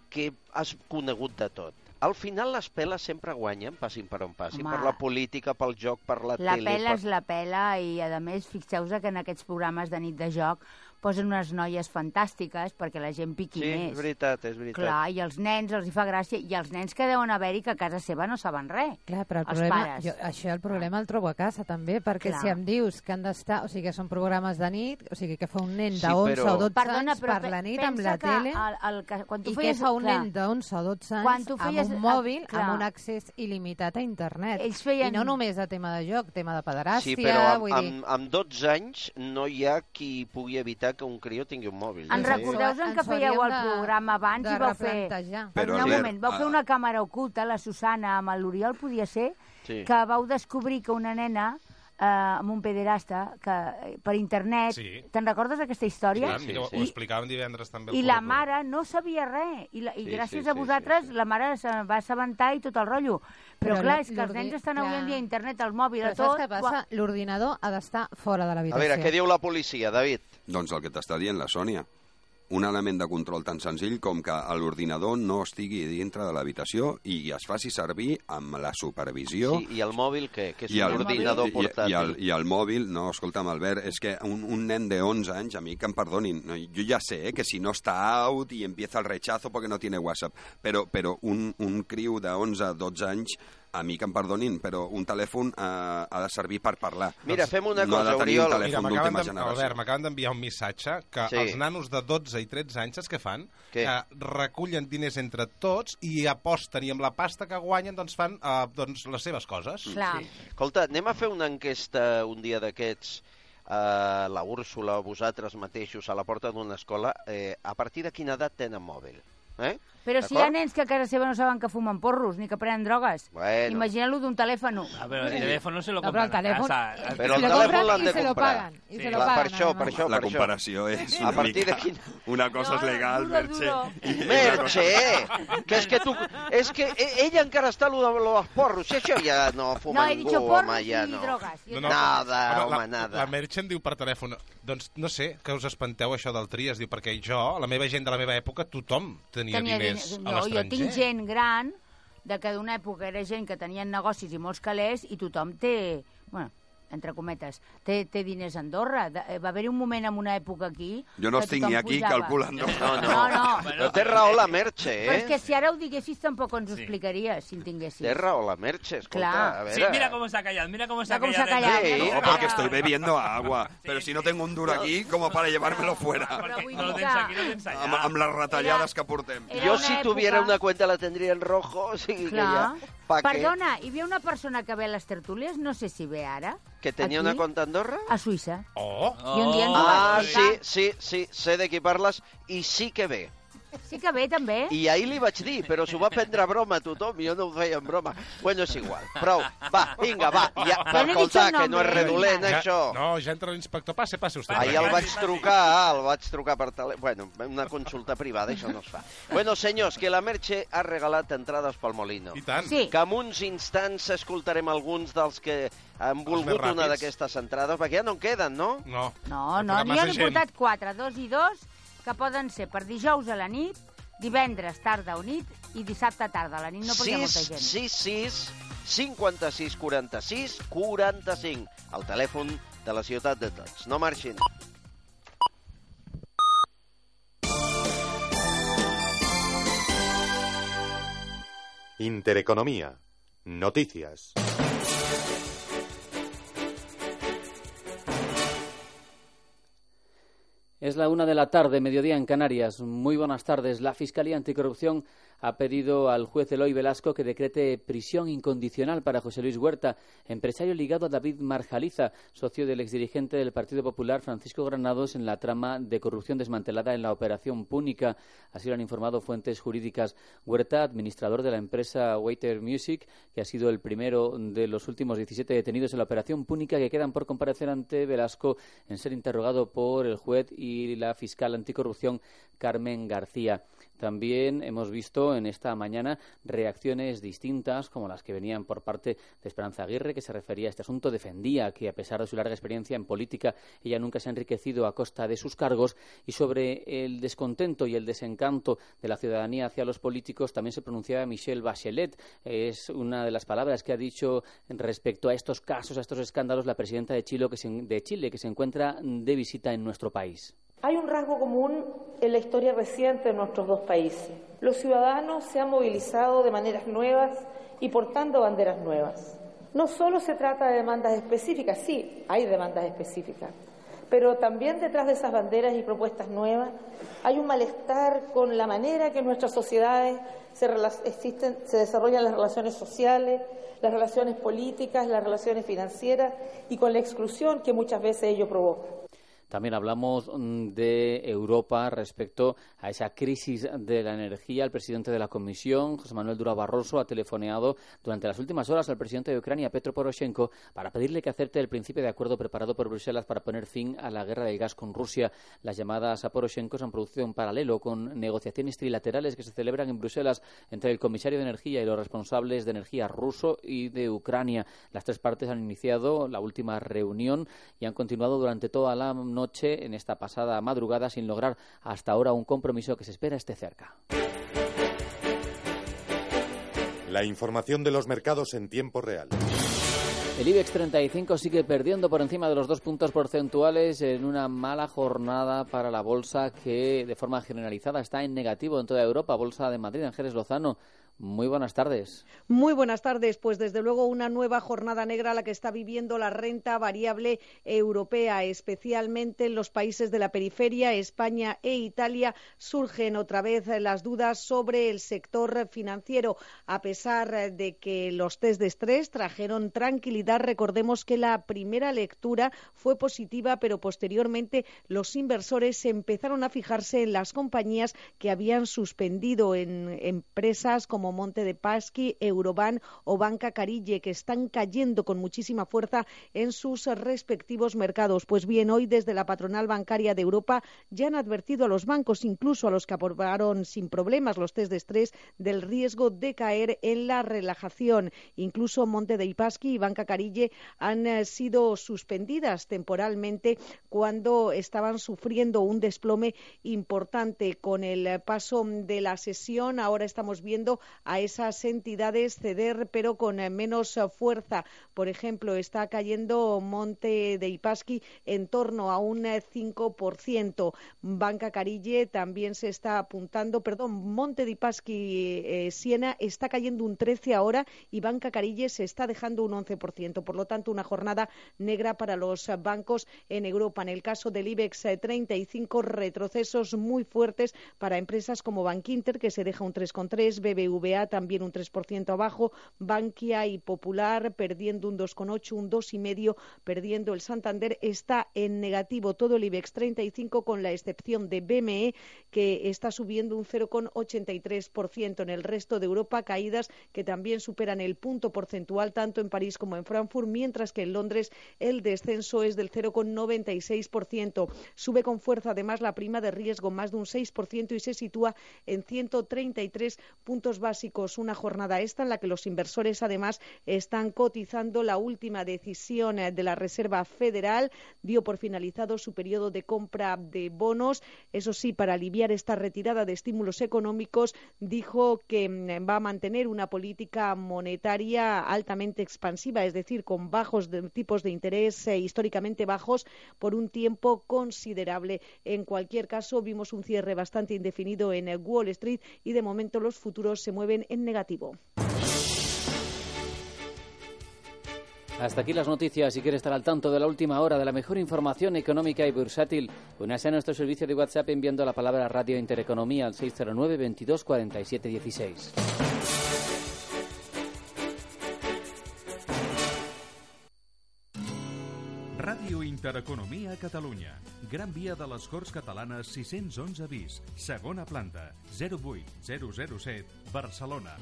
que has conegut de tot, al final les peles sempre guanyen, passin per on passin, Home. per la política, pel joc, per la, La tele... pela per... és la pela i, a més, fixeu-vos que en aquests programes de nit de joc posen unes noies fantàstiques perquè la gent piqui Sí, més. és veritat, és veritat. Clar, i els nens els hi fa gràcia, i els nens que deuen haver-hi que a casa seva no saben res. Clar, però el els problema, pares. jo, això el problema el trobo a casa també, perquè Clar. si em dius que han d'estar, o sigui, que són programes de nit, o sigui, que fa un nen Sí, de 11 però- o 12 Perdona, anys però per pe- la nit amb la que tele, el, el, que, quan tu i feies, què fa un clar, nen de 11 o 12 anys Quan tu feies- amb un mòbil, clar. amb un accés il·limitat a internet? Ells feien- I no només de tema de joc, tema de pederàstia, Sí, però amb, vull dir... amb, amb 12 anys no hi ha qui pugui evitar que un crió tingui un mòbil. En Sí. recordeu en que fèieu el programa abans i vau fer... Però, un moment, vau fer una càmera oculta, la Susana amb l'Oriol, podia ser, Sí. que vau descobrir que una nena eh, amb un pederasta que, eh, per internet... Sí. Te'n recordes d'aquesta història? Sí, sí, ho, ho explicàvem divendres també. I la mare no sabia res. I, la, i Sí, gràcies sí, a sí, vosaltres sí, la mare se va assabentar i tot el rotllo. Però, Però clar, la- és que els nens estan avui en dia a internet, al mòbil, Però a tot... saps què passa? L'ordinador ha d'estar fora de A l'habitació. veure, què diu la policia, David? Doncs el que t'està dient la Sònia. Un element de control tan senzill com que l'ordinador no estigui dintre de l'habitació i es faci servir amb la supervisió Sí, I el mòbil, què? Que és i un el, ordinador i, portàtil. i, el, I el mòbil, no, escolta'm, Albert, és que un, un nen de 11 anys, a mi que em perdonin, no, jo ja sé eh, que si no està out i empieza el rechazo porque no tiene WhatsApp, però, però un, un criu de 11, 12 anys, a mi que em perdonin, però un telèfon eh, ha de servir per parlar. Mira, fem una no cosa, ha de tenir Oriol. un Mira, telèfon m'acaben de, generació. Albert, m'acaben d'enviar un missatge que Sí. els nanos de 12 i 13 anys, saps què fan? Què? Que recullen diners entre tots i aposten, i amb la pasta que guanyen doncs fan eh, doncs, les seves coses. Clar. Escolta, anem a fer una enquesta un dia d'aquests eh, la Úrsula o vosaltres mateixos a la porta d'una escola, eh, a partir de quina edat tenen mòbil? Eh? Però si hi ha nens que a casa seva no saben que fumen porros ni que prenen drogues, Bueno. imagina-lo d'un telèfon. Ah, pero el teléfono se lo No, però el compran a telèfon... casa. Però el telèfon compren l'han i de se lo comprar. paguen. I Sí. se lo pagan, per això, per això, la per això. comparació és A partir mica... de quin- Una cosa és No, legal, duro, (laughs) Merche. duro. i- Merche, que és que tu... És que e- ella encara està lo de los porros, si això ja no fuma No, ningú, dicho home, ja no. drogas. Y No, Nada, home, la, nada. La Merche em diu per telèfon, doncs no sé, que us espanteu això del Trias, diu, perquè jo, la meva gent de la meva època, tothom tenia, Tenia diners diners. a No, jo l'estranger. tinc gent gran, de que d'una època era gent que tenien negocis i molts calés, i tothom té, bueno, entre cometes, té, té diners a Andorra. De, eh, va haver-hi un moment en una època aquí... Jo no estic ni aquí pujava. calculando. No, no. No, no. Però té raó la Merche, Però és eh? que si ara ho diguessis tampoc ens ho explicaries, si en tinguessis. Té raó la Merche, escolta, Clar. a veure... Sí, mira cómo se ha callado, mira cómo se ha Mira cómo se ha callado. callado. Sí. No, porque estoy bebiendo agua. Pero si no tengo un duro aquí, como para llevármelo fuera. Però vull No lo dir tens que- no. Amb, amb les retallades que portem. Era Yo una si tuviera una cuenta la tendría en rojo, (laughs) o sigui que ja... Pa què? Perdona, hi havia una persona que ve a les tertúlies, no sé si ve ara, Que tenia aquí, una cuenta a Andorra? a Suïssa. Oh! I un dia ens ho Ah, va sí, sí, sí, sé de qui parles i sí que ve. Sí que ve, també. I ahir li vaig dir, però s'ho va prendre a broma a tothom, jo no ho feia en broma. Bueno, és igual. Prou. Va, vinga, va. Ja, Ja n'he dit escolta, el que no és nombre, redolent, vinga. això. No, ja entra l'inspector. Passe, passe usted. Ahir el vaig trucar, el vaig trucar per telèfon. Bueno, una consulta privada, això no es fa. Bueno, senyors, que la Merche ha regalat entrades pel Molino. I tant. Sí. Que en uns instants escoltarem alguns dels que han volgut una d'aquestes entrades, perquè ja no en queden, no? No. No, no, n'hi han portat quatre, dos i dos, que poden ser per dijous a la nit, divendres tarda o nit i dissabte tarda a la nit, no perquè hi ha molta 6, gent. 6, 6, 56, 46, 45. El telèfon de la ciutat de tots. No marxin. Intereconomía. Noticias. Es la una de la tarde, mediodía en Canarias. Muy buenas tardes. La Fiscalía Anticorrupción ha pedido al juez Eloy Velasco que decrete prisión incondicional para José Luis Huerta, empresario ligado a David Marjaliza, socio del exdirigente del Partido Popular Francisco Granados en la trama de corrupción desmantelada en la Operación Púnica. Así lo han informado fuentes jurídicas. Huerta, administrador de la empresa Waiter Music, que ha sido el primero de los últimos 17 detenidos en la Operación Púnica que quedan por comparecer ante Velasco en ser interrogado por el juez y la fiscal anticorrupción Carmen García. También hemos visto en esta mañana reacciones distintas, como las que venían por parte de Esperanza Aguirre, que se refería a este asunto, defendía que, a pesar de su larga experiencia en política, ella nunca se ha enriquecido a costa de sus cargos, y sobre el descontento y el desencanto de la ciudadanía hacia los políticos también se pronunciaba Michelle Bachelet. Es una de las palabras que ha dicho respecto a estos casos, a estos escándalos, la presidenta de Chile que se, de Chile, que se encuentra de visita en nuestro país. Hay un rasgo común en la historia reciente de nuestros dos países. Los ciudadanos se han movilizado de maneras nuevas y portando banderas nuevas. No solo se trata de demandas específicas, sí, hay demandas específicas, pero también detrás de esas banderas y propuestas nuevas hay un malestar con la manera que en nuestras sociedades se, existen, se desarrollan las relaciones sociales, las relaciones políticas, las relaciones financieras y con la exclusión que muchas veces ello provoca. También hablamos mm, de Europa respecto a esa crisis de la energía. El presidente de la Comisión, José Manuel Dura Barroso, ha telefoneado durante las últimas horas al presidente de Ucrania, Petro Poroshenko, para pedirle que acepte el principio de acuerdo preparado por Bruselas para poner fin a la guerra del gas con Rusia. Las llamadas a Poroshenko se han producido en paralelo con negociaciones trilaterales que se celebran en Bruselas entre el comisario de Energía y los responsables de energía ruso y de Ucrania. Las tres partes han iniciado la última reunión y han continuado durante toda la noche en esta pasada madrugada sin lograr hasta ahora un compromiso que se espera esté cerca. La información de los mercados en tiempo real. El IBEX 35 sigue perdiendo por encima de los dos puntos porcentuales en una mala jornada para la bolsa que de forma generalizada está en negativo en toda Europa. Bolsa de Madrid, Ángeles Lozano. Muy buenas tardes. Muy buenas tardes. Pues desde luego una nueva jornada negra la que está viviendo la renta variable europea, especialmente en los países de la periferia, España e Italia, surgen otra vez las dudas sobre el sector financiero. A pesar de que los test de estrés trajeron tranquilidad, recordemos que la primera lectura fue positiva, pero posteriormente los inversores empezaron a fijarse en las compañías que habían suspendido en empresas como Monte de Paschi, Euroban o Banca Carille, que están cayendo con muchísima fuerza en sus respectivos mercados. Pues bien, hoy desde la patronal bancaria de Europa ya han advertido a los bancos, incluso a los que aprobaron sin problemas los test de estrés, del riesgo de caer en la relajación. Incluso Monte de Paschi y Banca Carille han eh, sido suspendidas temporalmente cuando estaban sufriendo un desplome importante con el paso de la sesión. Ahora estamos viendo a esas entidades ceder, pero con menos fuerza. Por ejemplo, está cayendo Monte de Ipasqui en torno a un 5%. Banca Carille también se está apuntando, perdón, Monte de Ipasqui eh, Siena está cayendo un 13 ahora y Banca Carille se está dejando un 11%. Por lo tanto, una jornada negra para los bancos en Europa. En el caso del IBEX 35, retrocesos muy fuertes para empresas como Bankinter, que se deja un 3,3, BBV también un 3% abajo, Bankia y Popular perdiendo un 2,8, un 2,5, perdiendo el Santander, está en negativo todo el IBEX 35 con la excepción de BME que está subiendo un 0,83%. En el resto de Europa, caídas que también superan el punto porcentual tanto en París como en Frankfurt, mientras que en Londres el descenso es del 0,96%. Sube con fuerza además la prima de riesgo más de un 6% y se sitúa en 133 puntos básicos una jornada esta en la que los inversores además están cotizando la última decisión eh, de la Reserva Federal. Dio por finalizado su periodo de compra de bonos. Eso sí, para aliviar esta retirada de estímulos económicos, dijo que mm, va a mantener una política monetaria altamente expansiva, es decir, con bajos tipos de interés eh, históricamente bajos por un tiempo considerable. En cualquier caso, vimos un cierre bastante indefinido en eh, Wall Street y de momento los futuros se mueven en negativo. Hasta aquí las noticias. Si quieres estar al tanto de la última hora de la mejor información económica y bursátil, únase a nuestro servicio de WhatsApp enviando la palabra Radio Intereconomía al 609 22 47 16. Intereconomia a Catalunya. Gran Via de les Corts Catalanes 611 bis. Segona planta. 08007. Barcelona.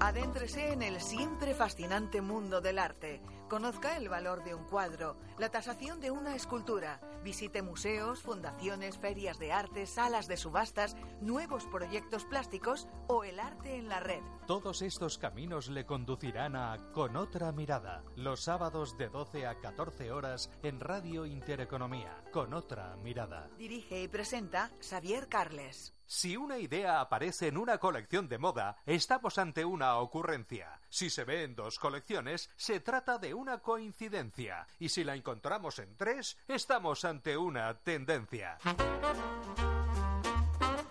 Adéntrese en el siempre fascinante mundo del arte. Conozca el valor de un cuadro, la tasación de una escultura. Visite museos, fundaciones, ferias de arte, salas de subastas, nuevos proyectos plásticos o el arte en la red. Todos estos caminos le conducirán a Con otra mirada, los sábados de 12 a 14 horas en Radio Intereconomía. Con otra mirada. Dirige y presenta Xavier Carles. Si una idea aparece en una colección de moda, estamos ante una ocurrencia. Si se ve en dos colecciones, se trata de una coincidencia. Y si la encontramos en tres, estamos ante una tendencia.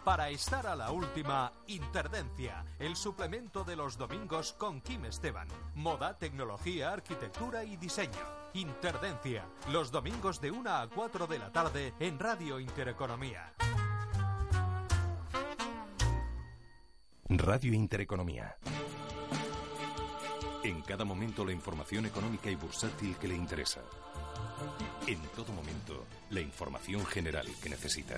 Para estar a la última, Interdencia, el suplemento de los domingos con Kim Esteban. Moda, tecnología, arquitectura y diseño. Interdencia, los domingos de 1 a 4 de la tarde en Radio Intereconomía. Radio Intereconomía. En cada momento la información económica y bursátil que le interesa. En todo momento la información general que necesita.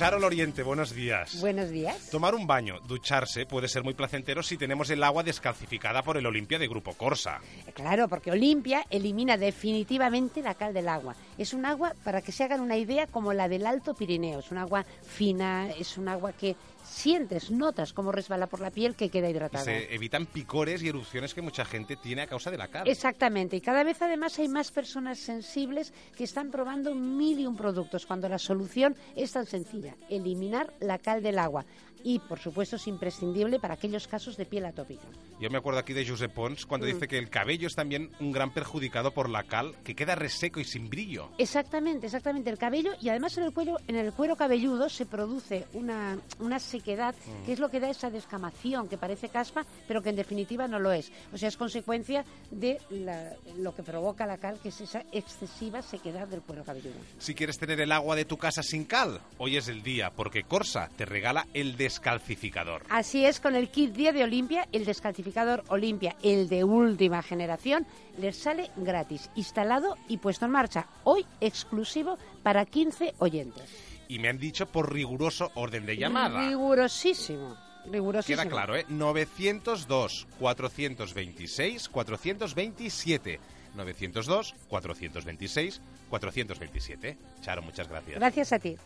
Charo Oriente, buenos días. Buenos días. Tomar un baño, ducharse, puede ser muy placentero si tenemos el agua descalcificada por el Olimpia de Grupo Corsa. Claro, porque Olimpia elimina definitivamente la cal del agua. Es un agua, para que se hagan una idea, como la del Alto Pirineo. Es un agua fina, es un agua que sientes, notas cómo resbala por la piel que queda hidratada. se evitan picores y erupciones que mucha gente tiene a causa de la cal. Exactamente, y cada vez además hay más personas sensibles que están probando mil y un productos cuando la solución es tan sencilla, eliminar la cal del agua. Y, por supuesto, es imprescindible para aquellos casos de piel atópica. Yo me acuerdo aquí de Josep Pons cuando Mm. dice que el cabello es también un gran perjudicado por la cal, que queda reseco y sin brillo. Exactamente, exactamente. El cabello y además en el cuello, en el cuero cabelludo se produce una, una sequedad Mm. que es lo que da esa descamación que parece caspa, pero que en definitiva no lo es. O sea, es consecuencia de la- lo que provoca la cal, que es esa excesiva sequedad del cuero cabelludo. Si quieres tener el agua de tu casa sin cal, hoy es el día, porque Corsa te regala el descalcificador. Así es, con el kit día de Olimpia, el descalcificador Olimpia, el de última generación, les sale gratis, instalado y puesto en marcha. Hoy exclusivo para 15 oyentes. Y me han dicho por riguroso orden de llamada. Rigurosísimo. Rigurosísimo. Queda claro, ¿eh? 902 426 427. 902 426 427. Charo, muchas gracias. Gracias a ti.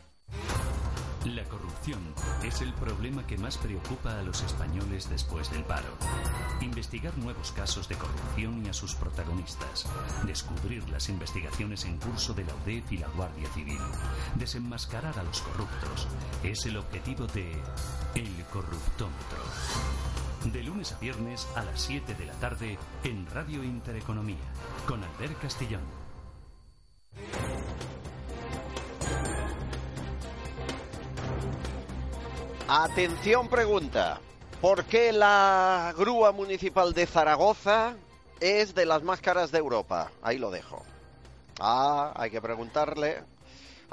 La corrupción es el problema que más preocupa a los españoles después del paro. Investigar nuevos casos de corrupción y a sus protagonistas. Descubrir las investigaciones en curso de la UDEF y la Guardia Civil. Desenmascarar a los corruptos. Es el objetivo de El Corruptómetro. De lunes a viernes a las 7 de la tarde en Radio Intereconomía. Con Albert Castellón. Atención pregunta. ¿Por qué la grúa municipal de Zaragoza es de las más caras de Europa? Ahí lo dejo. Ah, hay que preguntarle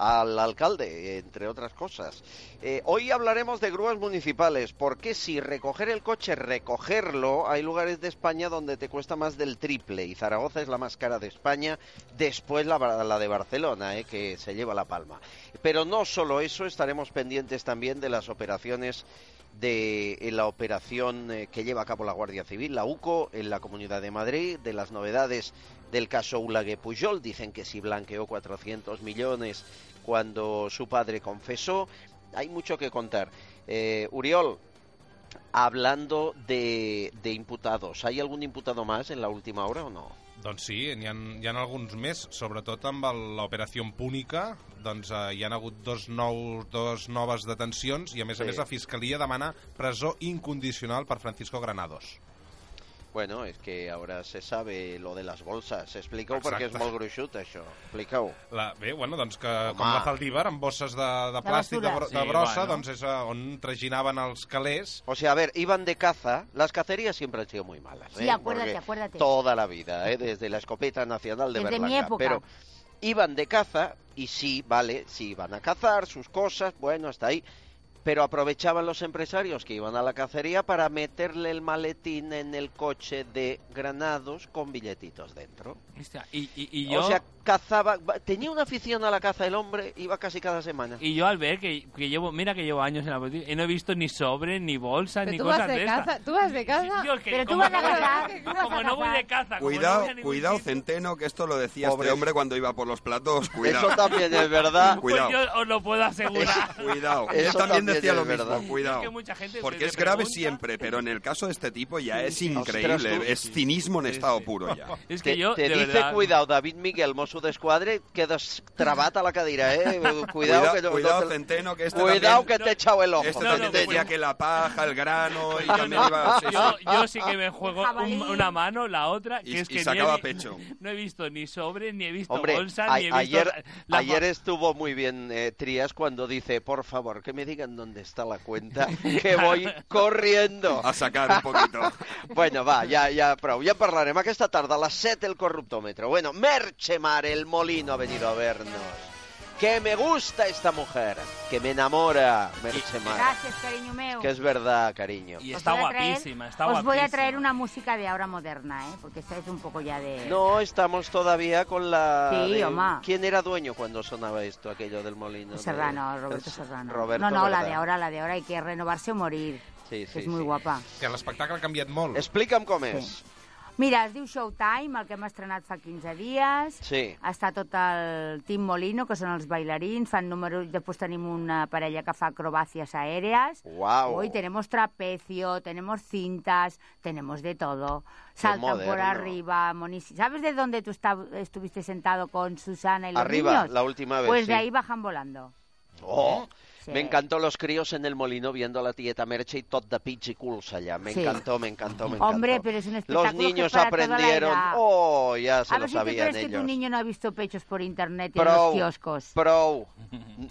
al alcalde, entre otras cosas. Eh, hoy hablaremos de grúas municipales, porque si recoger el coche, recogerlo, hay lugares de España donde te cuesta más del triple y Zaragoza es la más cara de España, después la, la de Barcelona, eh, que se lleva la palma. Pero no solo eso, estaremos pendientes también de las operaciones de en la operación eh, que lleva a cabo la Guardia Civil, la UCO, en la Comunidad de Madrid, de las novedades del caso Ulague Pujol. Dicen que si blanqueó 400 millones cuando su padre confesó. Hay mucho que contar. Eh, Uriol, hablando de, de imputados, ¿hay algún imputado más en la última hora o no? Doncs sí, n'hi ha, hi ha alguns més, sobretot amb l'operació Púnica, doncs eh, hi ha hagut dos, nous, dos noves detencions i a més a Sí. més la Fiscalia demana presó incondicional per Francisco Granados. Bueno, és que ahora se sabe lo de les bolses. Explica-ho perquè és molt gruixut, això. Explica-ho. La, bé, bueno, doncs que Home. com la Zaldívar, amb bosses de, de plàstic, de, de Sí, brossa, bueno. doncs és eh, on traginaven els calés. O sea, a ver, iban de caza. Las cacerías siempre han sido muy malas. Sí, ¿eh? acuérdate, Porque acuérdate. Toda la vida, ¿eh? desde la escopeta nacional de Desde mi Berlanga. época. Pero iban de caza y sí, vale, sí iban a cazar sus cosas, bueno, hasta ahí. Pero aprovechaban los empresarios que iban a la cacería para meterle el maletín en el coche de granados con billetitos dentro. Y, y, y yo... O sea, cazaba, tenía una afición a la caza el hombre, iba casi cada semana. Y yo al ver que, que llevo, mira que llevo años en la política y no he visto ni sobre, ni bolsa, Pero ni tú cosas vas de de caza, tú vas de caza. Yo que Pero tú como vas a cazar. Como no voy de caza, como Cuidado, no voy a ningún cuidado, Centeno, que esto lo decía Pobre. este hombre cuando iba por los platos. Cuidado. (laughs) Eso también es verdad. pues Cuidado. yo os lo puedo asegurar. Cuidado, Eso también decía lo mismo, verdad. cuidado. Es que mucha gente se- Porque es grave pregunta. (laughs) siempre, pero en el caso de este tipo ya Sí, es sí. increíble, Ostras, es cinismo en estado puro ya. (laughs) Es que te, yo, te de dice, verdad... cuidado, David Miguel, mosso d'esquadre, quedas trabat a la cadira, ¿eh? Cuidado, (laughs) Cuidado, que cuidado, no te- Centeno, que este Cuidado también- que te he echado el ojo. Este No, también no, decía bueno. que la paja, el grano y Yo también no. iba... sí, sí. Yo, yo sí que me juego un- una mano, la otra, que Y- es y que sacaba pecho. No he visto ni sobre, ni he visto Hombre, bolsa, a- ni he visto... ayer, la- ayer estuvo muy bien eh, Trías cuando dice, por favor, que me digan dónde está la cuenta, que voy corriendo. (laughs) A sacar un poquito. (laughs) bueno, va, ja, ja, prou. Ja parlarem aquesta tarda a les 7 el corruptómetro. Bueno, Merche Mar, el molino ha venido a vernos. Que me gusta esta mujer, que me enamora, Merche Mar. Gracias, cariño mío. Que es verdad, cariño. Y está guapísima, está Os voy a guapísima. traer una música de ahora moderna, ¿eh? Porque esta es un poco ya de... No, estamos todavía con la... Sí, de- homa. ¿Quién era dueño cuando sonaba esto, aquello del molino? de- Serrano, Roberto el- Serrano. (laughs) Roberto, no, no, la ¿verdad? de ahora, la de ahora hay que renovarse o morir. Sí, que sí, és muy sí. guapa. Que l'espectacle ha canviat molt. Explica'm com és. Mira, es diu Showtime, el que hem estrenat fa 15 dies. Sí. Està tot el Team Molino, que són els bailarins, fan números... Després tenim una parella que fa acrobàcies aèreas. Guau. Hoy tenemos trapecio, tenemos cintas, tenemos de todo. Saltan por arriba, monísimo. ¿Sabes de dónde tú estuviste sentado con Susana y los Arriba, niños? la última vez, Pues sí. de ahí bajan volando. Oh, Sí. me encantó los críos en el molino viendo a la tieta Merche y tot de pits y culs allá. Me Sí. encantó, me encantó, me encantó. Hombre, pero es un espectáculo Los que niños para toda la aprendieron. edad. Oh, ya se a lo si sabían crees que tu ellos. niño no ha visto pechos por internet y en los kioscos. prou.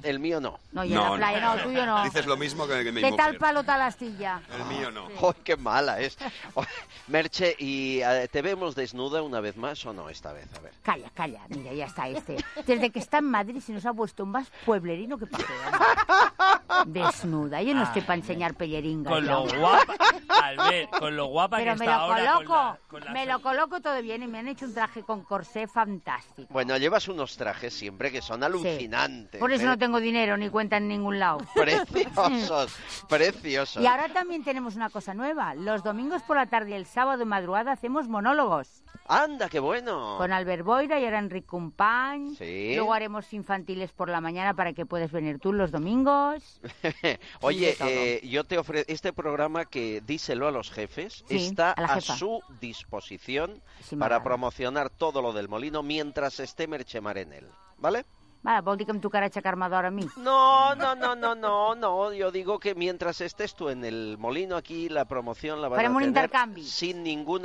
El mío no. No, y en la playa no, el tuyo no. Dices lo mismo que, que mi mujer. tal palo tal astilla. El mío no. ¡Ay, qué mala es! Oh, Merche, ¿y eh, te vemos desnuda una vez más o no esta vez? A ver. Calla, calla, mira, ya está este. Desde que está en Madrid se nos ha puesto un más pueblerino que paseo. (laughs) Desnuda, yo no estoy para enseñar pelleringas. Con lo guapa, Albert, con lo guapa Pero que me está lo ahora con coloco, la- con la me lo coloco todo bien y me han hecho un traje con corsé fantástico. Bueno, llevas unos trajes siempre que son alucinantes. Por eso ¿eh? no tengo dinero ni cuenta en ningún lado. (laughs) Preciosos, (laughs) preciosos. Y ahora también tenemos una cosa nueva. Los domingos por la tarde y el sábado de madrugada hacemos monólogos. ¡Anda, qué bueno! Con Albert Boira y ahora Enric Compañ. Sí. Luego haremos infantiles por la mañana para que puedas venir tú los domingos. (laughs) Oye, eh, yo te ofrezco este programa que díselo a los jefes Sí, está a su disposición para promocionar todo lo del molino mientras esté Merchemar en él, ¿vale? Vale, vol dir que em tocarà aixecar-me d'hora a mi? No, no, no, no, no, no. Yo digo que mientras estés tú en el molino aquí, la promoción la van Farem a un tener intercanvi. sin ningún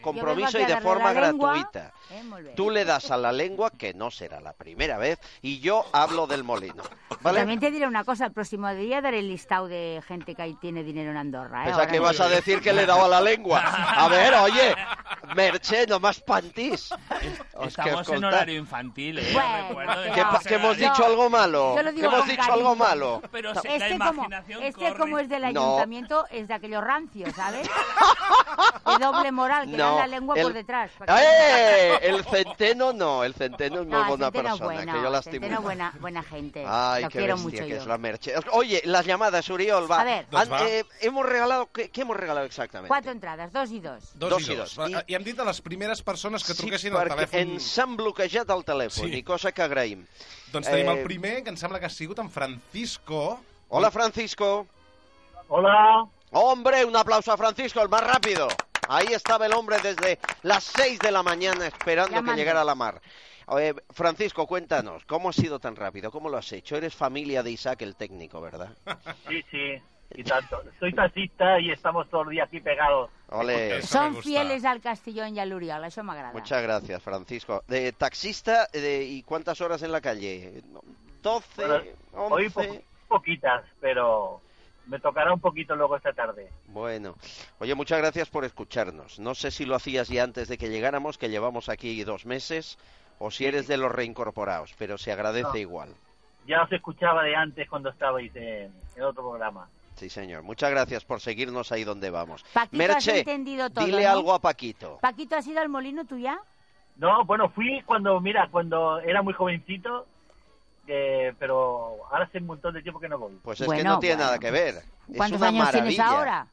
compromiso y de forma la lengua. gratuita. Eh, molt bé. Tú le das a la lengua, que no será la primera vez, y yo hablo del molino. ¿Vale? También te diré una cosa, el próximo día daré el listado de gente que ahí tiene dinero en Andorra. ¿eh? Ahora que vas a decir que le he dado a la lengua. A ver, oye, Merche, no más pantís. Es (laughs) que, Estamos en horario infantil, ¿eh? Bueno, Recuerdo de ¿Qué, pa- estamos que hemos dicho algo malo? Yo lo ¿Que digo hemos con dicho cariño. algo malo? Pero la Este como, imaginación este corre. como es del No. ayuntamiento es de aquellos rancios, ¿sabes? De doble moral, que No, dan la lengua el- por detrás. para que- ¡Eh! El centeno no, el centeno es muy No, buena Centeno persona, bueno, que yo la estimo. Centeno buena, buena gente. Ay, lo qué quiero bestia mucho que yo. es la Merche. Oye, las llamadas, Uriol, va. A ver. Va. eh, hemos regalado, ¿qué, qué hemos regalado exactamente? Cuatro entradas, dos y dos. Dos, i dos. I hem dit a les primeres persones que truquessin al perquè telèfon... ens han bloquejat el telèfon, Sí. i cosa que agraïm. Doncs tenim Eh, el primer, que em sembla que ha sigut en Francisco. Hola, Francisco. Hola. Hombre, un aplauso a Francisco, el más rápido. Ahí estaba el hombre desde las 6 de la mañana esperando Llamando. que llegara la mar. Oye, Francisco, cuéntanos, ¿cómo has sido tan rápido? ¿Cómo lo has hecho? Eres familia de Isaac, el técnico, ¿verdad? Sí, sí, y tanto. Soy taxista y estamos todo el día aquí pegados Ole. Son fieles al Castellón y al Uriol, això m'agrada. Muchas gracias, Francisco. De taxista, de, ¿y cuántas horas en la calle? 12, Bueno, hoy 11... po- poquitas, pero me tocará un poquito luego esta tarde. Bueno, oye, muchas gracias por escucharnos. No sé si lo hacías ya antes de que llegáramos, que llevamos aquí dos meses, o si eres de los reincorporados, pero se agradece No. igual. Ya os escuchaba de antes cuando estabais en, en otro programa. Sí, señor. Muchas gracias por seguirnos ahí donde vamos. Paquito, has Merche, entendido todo, dile ¿no? algo a Paquito. Paquito, ¿has ido al molino tú ya? No, bueno, fui cuando, mira, cuando era muy jovencito, eh, pero ahora hace un montón de tiempo que no voy. Pues es que no tiene bueno. nada que ver. Es ¿Cuántos una años tienes ahora?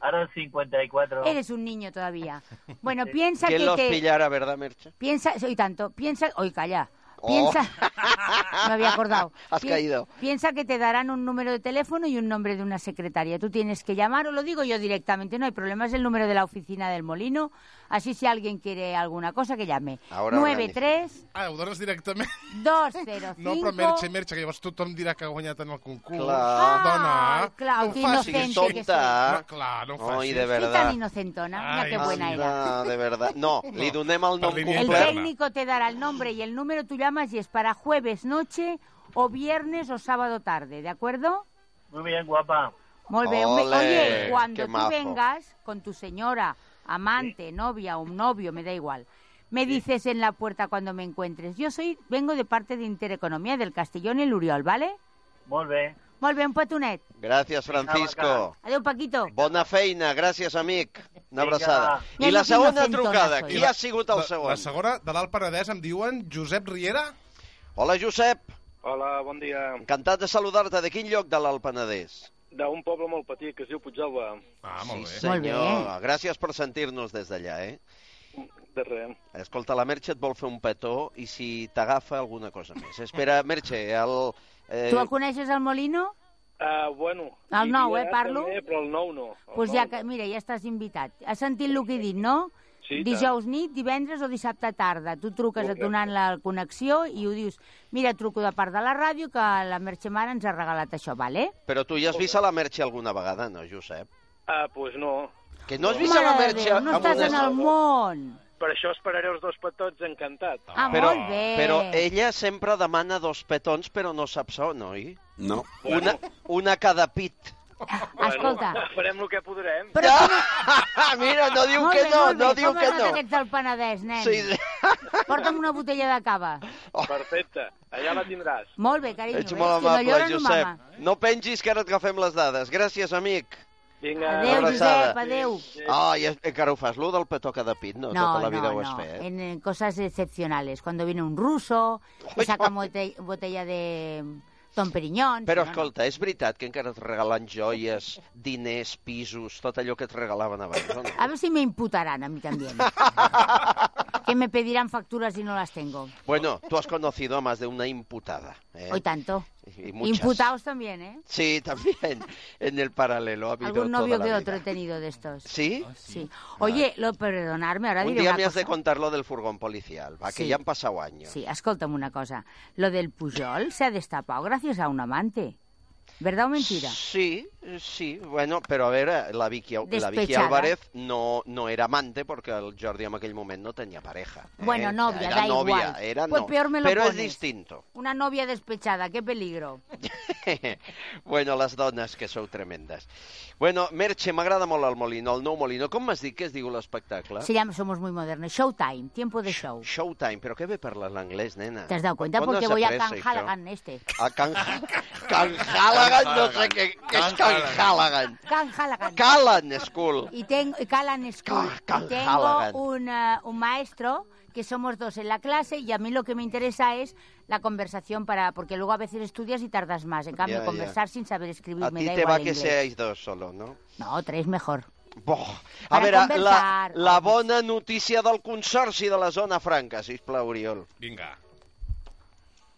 Ahora 54. Eres un niño todavía. (laughs) Bueno, piensa ¿Quién que los te... pillara, verdad, Merche? Piensa, soy tanto, piensa, hoy calla. Oh. Piensa, me había acordado. (laughs) Has Pi- caído. Piensa que te darán un número de teléfono y un nombre de una secretaria. Tú tienes que llamar, o lo digo yo directamente, no hay problema, es el número de la oficina del molino. Así si alguien quiere alguna cosa, que llame. Ahora 93 Ah, ho dones directament? 205 No, però Merche, Merche, que llavors tothom dirà que ha guanyat en el concurs. Clar. Dona, Ai, clar, no que facis. inocente que soy. No, clar, no ho Ai, facis. de verdad. tan inocentona, mira Ay, qué buena era. Anda, de verdad. (laughs) No, li donem el nom El complet. técnico te dará el nombre y el número, tú llamas y es para jueves noche o viernes o sábado tarde, ¿de acuerdo? Muy bien, guapa. Molt bé. Ole, Oye, cuando tú majo. vengas con tu señora, amante, novia o un novio, me da igual, me dices en la puerta cuando me encuentres. Yo soy, vengo de parte de Intereconomía del Castellón y el Uriol, ¿vale? Molt bé. Molt bé, un petonet. Gràcies, Francisco. Adéu, Paquito. Bona feina, gràcies, amic. Una abraçada. Ja I la segona trucada, qui ha sigut el La- segon? La segona, de l'Alt Penedès, em diuen Josep Riera. Hola, Josep. Hola, bon dia. Encantat de saludar-te. De quin lloc de l'Alt Penedès? D'un poble molt petit que es diu Puigdalba. Ah, sí, senyor. Gràcies per sentir-nos des d'allà, eh? De res. Escolta, la Merche et vol fer un petó i si t'agafa alguna cosa més. Espera, (laughs) Merche, el... Eh, Tu el coneixes, el Molino? Uh, bueno. El nou, eh, parlo? També, però el nou no. El Pues nou ja, no. que, mira, ja estàs invitat. Has sentit el que he dit, no? Sí, i Dijous nit, divendres o dissabte tarda. Tu truques Correcte. donant la connexió i ho dius, mira, truco de part de la ràdio que la Merche Mare ens ha regalat això, vale? Però tu ja has vist a la Merche alguna vegada, no, Josep? Ah, pues no. Que no has vist a la Mare Merche Déu, no amb estàs una- en el món. Per això esperaré els dos petons encantat. Ah, però, molt bé. però ella sempre demana dos petons, però no saps on, oi? No. Una, una cada pit. Escolta. Bueno, farem el que podrem. Però no... (laughs) Mira, no diu molt que bé, no, no diu Com que no. aquests del Penedès, nen? Sí, sí. Porta'm una botella de cava. Perfecte. Allà la tindràs. Molt bé, carinyo. Ets molt Si no amable, no Josep. mama. No pengis, que ara et agafem les dades. Gràcies, amic. Vinga. Adéu, Abraçada. Josep, adéu. Ai, encara ho fas, lo del petó cada pit, no? No, Tota la vida no, ho has no. fet. En, en cosas excepcionales. Cuando viene un ruso, que saca bote- botella de Don Periñón. Però, si no, no. escolta, és veritat que encara et regalen joies, diners, pisos, tot allò que et regalaven abans, no? A ver si me imputarán a mí también. (laughs) que me pedirán facturas y no las tengo. Bueno, tú has conocido a más de una imputada. ¿eh? Hoy tanto. Y. Imputados también, ¿eh? Sí, también. En el paralelo ha habido Algún toda novio la que vida. otro he tenido de estos. ¿Sí? Sí. Oye, lo, perdonarme, ahora Un diré día me has cosa. de contar lo del furgón policial, va, que ya han pasado años. Sí, escúltame una cosa. Lo del Pujol se ha destapado gracias a un amante. ¿Verdad o mentira? Sí, sí, bueno, però a veure, la Vicky, la Vicky Despechada. Álvarez no, no era amante porque el Jordi en aquell moment no tenia pareja. ¿eh? Bueno, novia, era da novia, igual. Era Pues no. peor me lo Però és pones. distinto. Una novia despechada, qué peligro. (laughs) bueno, les dones, que sou tremendes. Bueno, Merche, m'agrada molt el Molino, el nou Molino. Com m'has dit que es diu l'espectacle? Se llama, somos muy modernos. Showtime, tiempo de show. Showtime, però què ve parlar l'anglès, nena? ¿Te has dado cuenta? ¿Cuándo Porque voy a Can este. A Can, Can Halagan, no sé què, què és Can Halagan. Can Halagan. Callan School. Y tengo Callan School. Can y tengo un, eh, un maestro que somos dos en la clase y a mí lo que me interesa es la conversación para porque luego a veces estudias y tardas más. En cambio, ya. conversar sin saber escribir A me ti da te igual va que inglés. seáis dos solo, no? No, tres mejor. Boh. A Para veure, la, la bona notícia del Consorci de la Zona Franca, sisplau, Oriol. Vinga.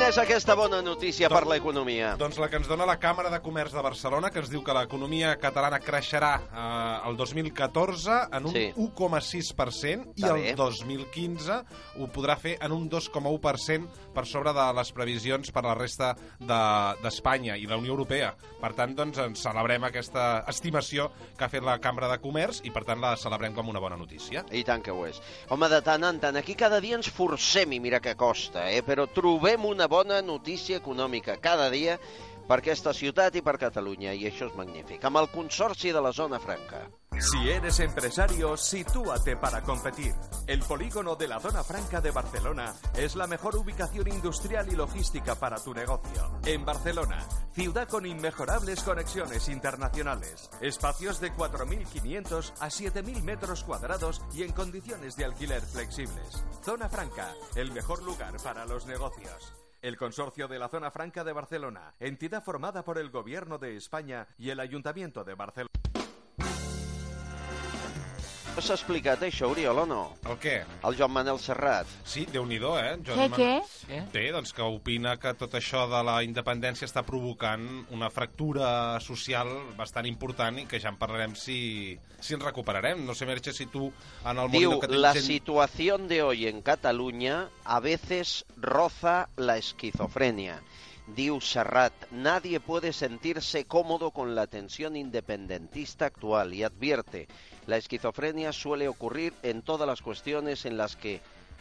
Quina és aquesta bona notícia per l'economia? Doncs la que ens dona la Càmera de Comerç de Barcelona, que ens diu que l'economia catalana creixerà eh, el 2014 en un Sí. 1,6% i el bé. 2015 ho podrà fer en un 2,1% per sobre de les previsions per la resta de- d'Espanya i la Unió Europea. Per tant, doncs, ens celebrem aquesta estimació que ha fet la Cambra de Comerç i, per tant, la celebrem com una bona notícia. I tant que ho és. Home, de tant en tant, aquí cada dia ens forcem, i mira que costa, eh? però trobem una bona notícia econòmica cada dia per aquesta ciutat i per Catalunya, i això és magnífic. Amb el Consorci de la Zona Franca. Si eres empresario, sitúate para competir. El polígono de la Zona Franca de Barcelona es la mejor ubicación industrial y logística para tu negocio. En Barcelona, ciudad con inmejorables conexiones internacionales, espacios de 4.500 a 7.000 metros cuadrados y en condiciones de alquiler flexibles. Zona Franca, el mejor lugar para los negocios. El Consorcio de la Zona Franca de Barcelona, entidad formada por el Gobierno de España y el Ayuntamiento de Barcelona. S'ha explicat això, Oriol, o no? El què? El Joan Manel Serrat. Sí, déu nhi eh? Què, Man- què? Bé, doncs que opina que tot això de la independència està provocant una fractura social bastant important i que ja en parlarem si, si ens recuperarem. No sé, Merche, si tu en el Diu, que tens la gent- situación de hoy en Cataluña a veces roza la esquizofrenia. Diu Serrat, nadie puede sentirse cómodo con la tensión independentista actual y advierte, la esquizofrenia suele ocurrir en todas las cuestiones en las que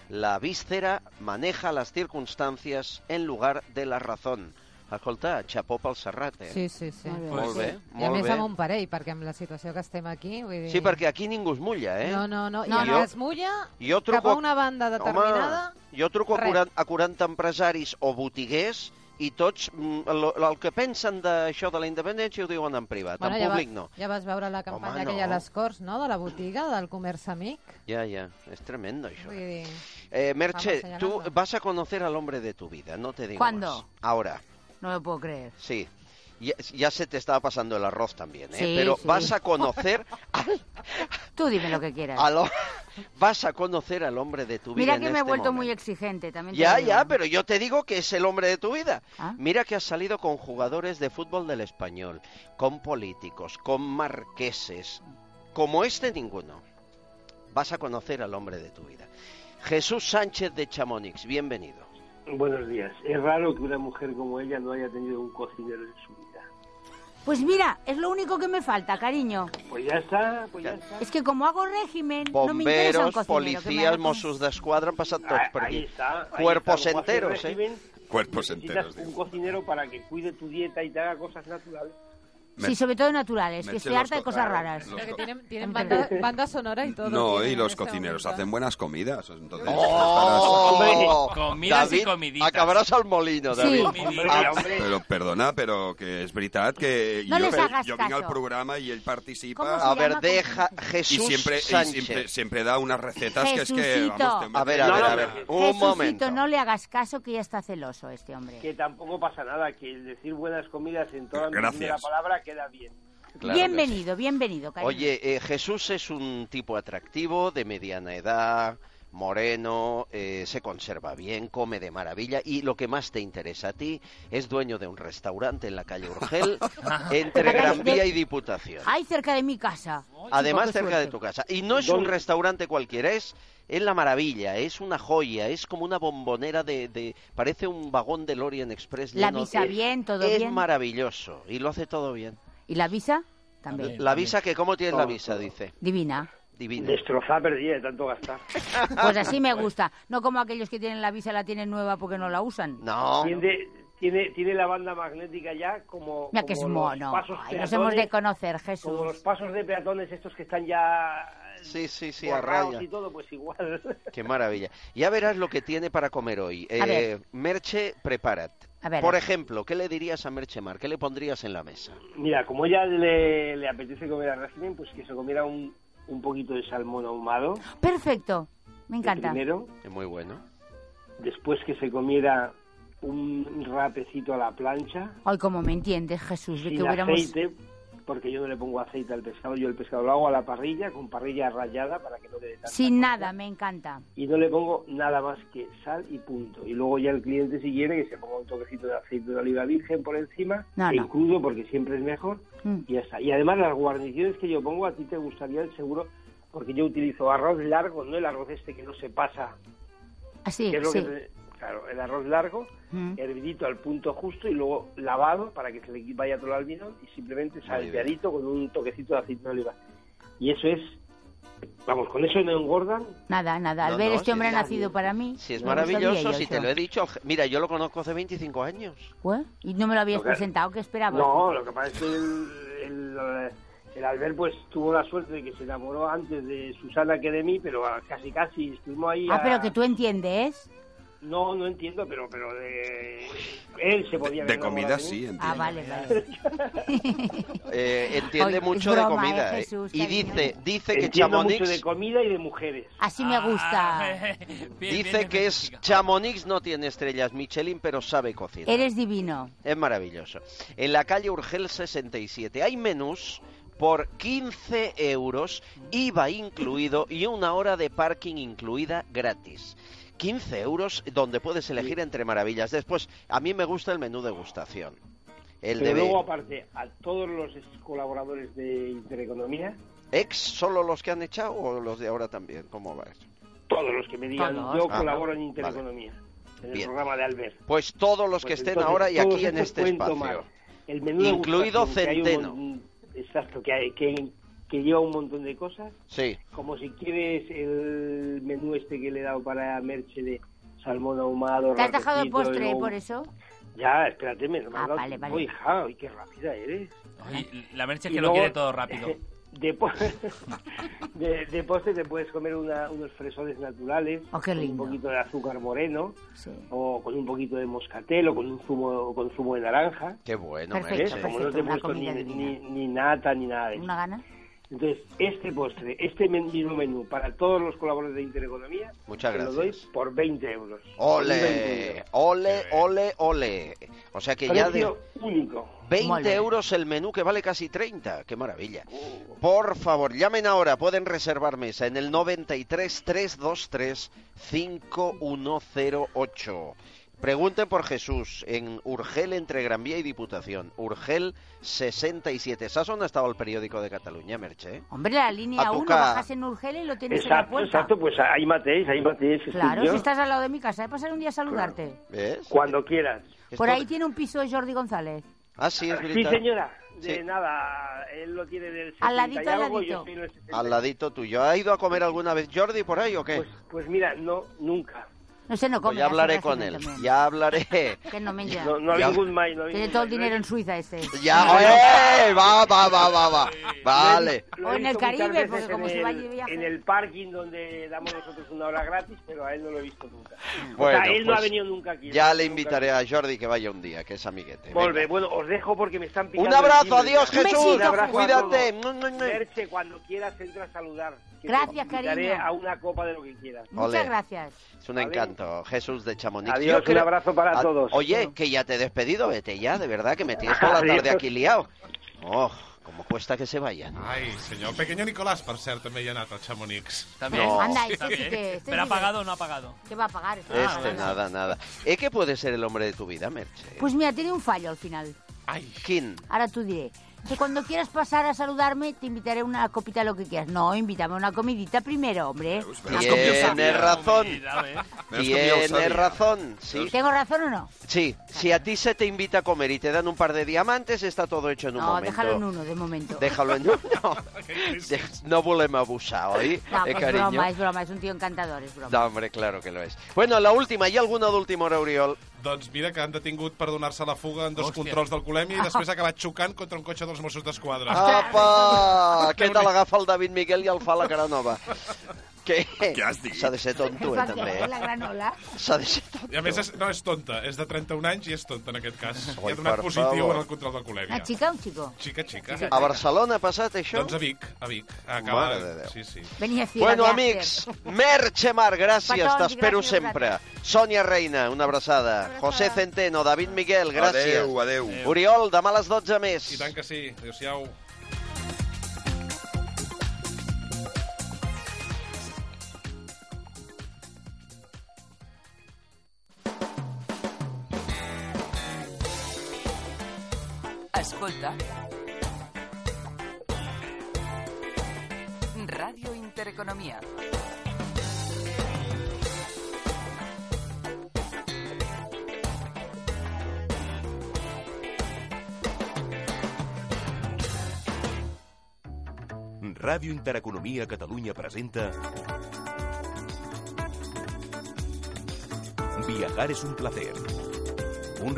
la víscera maneja las circunstancias en lugar de la razón. Escolta, xapó pel Serrat, eh? Sí, sí, sí. Molt bé, I a molt més bé. amb un parell, perquè amb la situació que estem aquí... Vull dir... Sí, perquè aquí ningú es mulla, eh? No, no, no. I No, no. que es mulla Jo cap truco a una banda determinada... Home, jo truco a res. 40, a 40 empresaris o botiguers i tots mm, el, el que pensen d'això de la independència ho diuen en privat, en ja, públic va- no. ja vas veure la campanya no. aquella a les Corts, no?, de la botiga, del comerç amic. Ya, ya, es tremendo eso. Vull dir... Eh, Merche, Vamos tú señalando. vas a conocer al hombre de tu vida, no te digo ¿Cuándo? más. Ahora, No lo puedo creer. sí. Ya, ya se te estaba pasando el arroz también, ¿eh? Sí, Pero sí. vas a conocer (laughs) Tú dime lo que quieras. al, vas a conocer al hombre de tu vida Mira en que me he este vuelto momento. muy exigente también. Ya, digo. ya, pero yo te digo que es el hombre de tu vida. Ah. Mira que has salido con jugadores de fútbol del español, con políticos, con marqueses. Como este, ninguno. Vas a conocer al hombre de tu vida. Jesús Sánchez de Chamonix, bienvenido. Buenos días. Es raro que una mujer como ella no haya tenido un cocinero en su vida. Pues mira, es lo único que me falta, cariño. Pues ya está, pues ya está. Es que como hago régimen, no me interesa un Bomberos, cocinero. que me policías, haga- Mossos d'Esquadra han pasado todos por Ahí aquí. Cuerpos enteros, ¿eh? régimen, Cuerpos necesitas enteros, un cocinero para que cuide tu dieta y te haga cosas naturales. Sí, sobre todo naturales, que estoy harta de co- cosas raras. los Que tienen, tienen En banda, verdad. banda sonora y todo. No, y los este cocineros momento. hacen buenas comidas. Entonces, ¡Oh! Comidas y David, comiditas. acabarás al molino, Sí. David. Hombre, Ah, Però, perdona, però que és veritat que No hagas jo vinc al programa i ell participa... ¿Cómo se A ver, deja y Jesús siempre, y Sánchez. siempre, siempre da unas recetas que es que... Vamos, A ver, a ver, No, a ver. pero- Un Jesucito, momento. no le hagas caso que ya está celoso este hombre. Que tampoco pasa nada, que el decir buenas comidas en toda la palabra queda bien. Claro que bienvenido, bienvenido, cariño. Oye, eh, Jesús es un tipo atractivo, de mediana edad, moreno, eh, se conserva bien, come de maravilla y lo que más te interesa a ti es dueño de un restaurante en la calle Urgel (laughs) entre Gran Vía y Diputación. Ay, cerca de mi casa. Además cerca de tu casa. Y no es un restaurante cualquiera, es, es la maravilla, es una joya, es como una bombonera de... de- parece un vagón de Lorient Express. La visa es- bien, todo es bien. maravilloso y lo hace todo bien. ¿Y la visa? También. La visa que, ¿cómo tienes la visa? todo. Dice. Divina. Divina. Destrozada perdida de tanto gastar. (laughs) Pues así me gusta. No como aquellos que tienen la visa la tienen nueva porque no la usan. No. Tiene, tiene, tiene la banda magnética ya como, Mira que es mono. Ay, nos hemos de conocer, Jesús. como los pasos de peatones estos que están ya Sí, sí, sí, a raya. y todo, pues igual. (laughs) Qué maravilla. Ya verás lo que tiene para comer hoy. A ver. Eh, Merche, prepárate. A ver. Por ejemplo, ¿qué le dirías a Merche Mar? ¿Qué le pondrías en la mesa? Mira, como ella le, le apetece comer al régimen, pues que se comiera un, un poquito de salmón ahumado. Perfecto. Me encanta. Primero, Es muy bueno. después que se comiera un rapecito a la plancha, Ay, como me entiendes, Jesús, de sin que hubiéramos... aceite, porque yo no le pongo aceite al pescado, yo el pescado lo hago a la parrilla, con parrilla rallada para que no quede tan... Sin nada, me encanta. Y no le pongo nada más que sal y punto. Y luego ya el cliente si quiere que se ponga un toquecito de aceite de oliva virgen por encima, No, e no. crudo porque siempre es mejor, Mm. y ya está. Y además las guarniciones que yo pongo a ti te gustaría el seguro, porque yo utilizo arroz largo, no el arroz este que no se pasa. Así, que es lo sí. que claro, el arroz largo, Mm. hervidito al punto justo y luego lavado para que se le vaya todo el almidón y simplemente salteadito con un toquecito de aceite de oliva. Y eso es, vamos, con eso no engordan. Nada, nada. Al No, ver no, este hombre ha nacido para mí. Si es maravilloso, si te lo he dicho. Mira, yo lo conozco hace 25 años. Y no me lo habías Lo que- presentado, ¿qué esperabas? No, lo que pasa es que el, el, eh, el Albert pues tuvo la suerte de que se enamoró antes de Susana que de mí, pero casi casi estuvimos ahí. Ah, a- pero que tú entiendes. No, no entiendo, pero pero de él se podía De haber comida enamorado sí, entiendo. Ah, vale, vale. (laughs) Eh, entiende Oye, mucho de comida. ¿eh, eh. Jesús, y dice, dice que Chamonix... mucho de comida y de mujeres. Así me gusta. (laughs) Dice que es Chamonix no tiene estrellas Michelin, pero sabe cocinar. Eres divino. Es maravilloso. En la calle Urgel 67 hay menús por 15 euros, IVA incluido y una hora de parking incluida gratis. 15 euros donde puedes elegir entre maravillas. Después, a mí me gusta el menú degustación. El pero de luego aparte a todos los colaboradores de Intereconomía, ex, solo los que han echado o los de ahora también. ¿Cómo va eso? todos los que me digan yo Ah, colaboro en vale. Intereconomía, en el Bien. programa de Albert. Pues todos los que Pues estén entonces, ahora y aquí en este espacio. tomar El menú Incluido degustación, que hay un centeno. mon- exacto, que, hay- que, que lleva un montón de cosas. Sí. Como si quieres el menú este que le he dado para Merche de salmón ahumado. ¿Te has dejado el postre luego- por eso? Ya, espérate, me lo Ah, has dado vale, vale. hija, ay, qué rápida eres. Ay, la merche es que lo luego, quiere todo rápido. De, po- (laughs) de, de postre te puedes comer una- unos fresones naturales Oh, qué con un lindo. poquito de azúcar moreno Sí. o con un poquito de moscatel o con un zumo con zumo de naranja. Qué bueno, Perfecto, Merche. Como no perfecto, te he puesto ni, ni, ni nata ni nada de eso. ¿Una gana? Entonces, este postre, este men- mismo menú para todos los colaboradores de Intereconomía, Muchas te lo gracias. doy por 20 euros. Ole, incluido. ole, ole, ole. O sea que ya de Precio único. 20 euros el menú que vale casi 30. Qué maravilla. Por favor, llamen ahora. Pueden reservar mesa en el 93 323 5108. Pregunten por Jesús en Urgel entre Gran Vía y Diputación. Urgel 67. Esa zona estaba el periódico de Cataluña, Merche. ¿eh? Hombre, la línea A 1, tocar. bajas en Urgel y lo tienes en la Exacto, puerta. exacto, pues ahí matéis, ahí matéis. Claro, si estás al lado de mi casa, de pasar un día a saludarte. ¿Ves? Cuando quieras. Por ahí tiene un piso Jordi González. Ah, sí, es Sí, señora. De Sí. nada, él lo tiene del 70 Al ladito, y al ladito. yo estoy en el 60. Al ladito tuyo. ¿Ha ido a comer alguna vez Jordi por ahí o qué? Pues, pues mira, no, nunca. No sé, no Pues come. ya hablaré con él. también. Ya hablaré. (laughs) Que no. (laughs) No, no ha Ya. mai. No ha Tiene vingut todo el dinero en Suiza este. Ya, (laughs) ¡eh! Va, va, va, va, va. Vale. O en el Caribe, porque como en se va viaje. En el parking donde damos nosotros una hora gratis, pero a él no lo he visto nunca. Bueno, o sea, él no ha pues venido nunca aquí. Ya ¿no? le invitaré a Jordi que vaya un día, que es amiguete. Bé, bueno, os dejo porque me están picando Un abrazo, adiós. Jesús. Un abrazo a Cuídate. cuando quieras entra a saludar. Gracias, cariño. a una copa de lo que quieras. Muchas gracias. Es un encanto, Jesús de Chamonix. Adiós, Yo un abrazo para Ah, todos. Oye, que ya te he despedido, vete ya, de verdad, que me tienes toda la tarde Adiós. aquí liado. Oh, como cuesta que se vayan. Ai, senyor. Pequeño Nicolás, per cert, també hi ha anat a Chamonix. También. No. Anda, este sí También. que... Este ¿Pero ha pagado o no ha pagado? ¿Qué va a pagar? Este? Ah, Este, nada, nada. ¿Eh que puede ser el hombre de tu vida, Merche? Pues mira, tiene un fallo al final. Ai, ¿Quién? Ahora tú diré. Que cuando quieras pasar a saludarme, te invitaré a una copita lo que quieras. No, invítame a una comidita primero, hombre. Tienes razón. Tienes razón, sí. ¿Tengo razón o no? Sí, si a ti se te invita a comer y te dan un par de diamantes, está todo hecho en un No, momento. déjalo en uno de momento. Déjalo en uno. (laughs) De- no volem abusar, oi? No, eh, es cariño? broma, es broma, es un tío encantador, es broma. No, hombre, claro que lo es. Bueno, la última, ¿hay alguna d'última hora, Oriol? Doncs mira que han detingut per donar-se la fuga en dos Hòstia. controls d'alcoholèmia i després ha acabat xocant contra un cotxe dels Mossos d'Esquadra. Apa! Què te l'agafa el David Miguel i el fa la cara nova? Què? Què has dit? S'ha de ser tonto, eh, ¿Para també. eh? La granola. S'ha de ser tonto. I a més, és, no és tonta, és de 31 anys i és tonta en aquest cas. I Oi, ha donat per positiu favor. en el control d'alcoholèmia. ¿Una chica o un chico? Xica, xica. A Barcelona ha passat això? Doncs a Vic, a Vic. Acaba... Mare de Déu. Sí, sí. Venía a Bueno, amics, Merche Mar, gràcies, t'espero gràcies, sempre. Sònia Reina, una abraçada. José Centeno, David Miguel, gràcies. Adeu, adeu. Oriol, demà a les 12 més. I tant que sí. Adéu-siau. Escolta. Ràdio Intereconomia. Ràdio Intereconomia Catalunya presenta Viajar es un placer. Un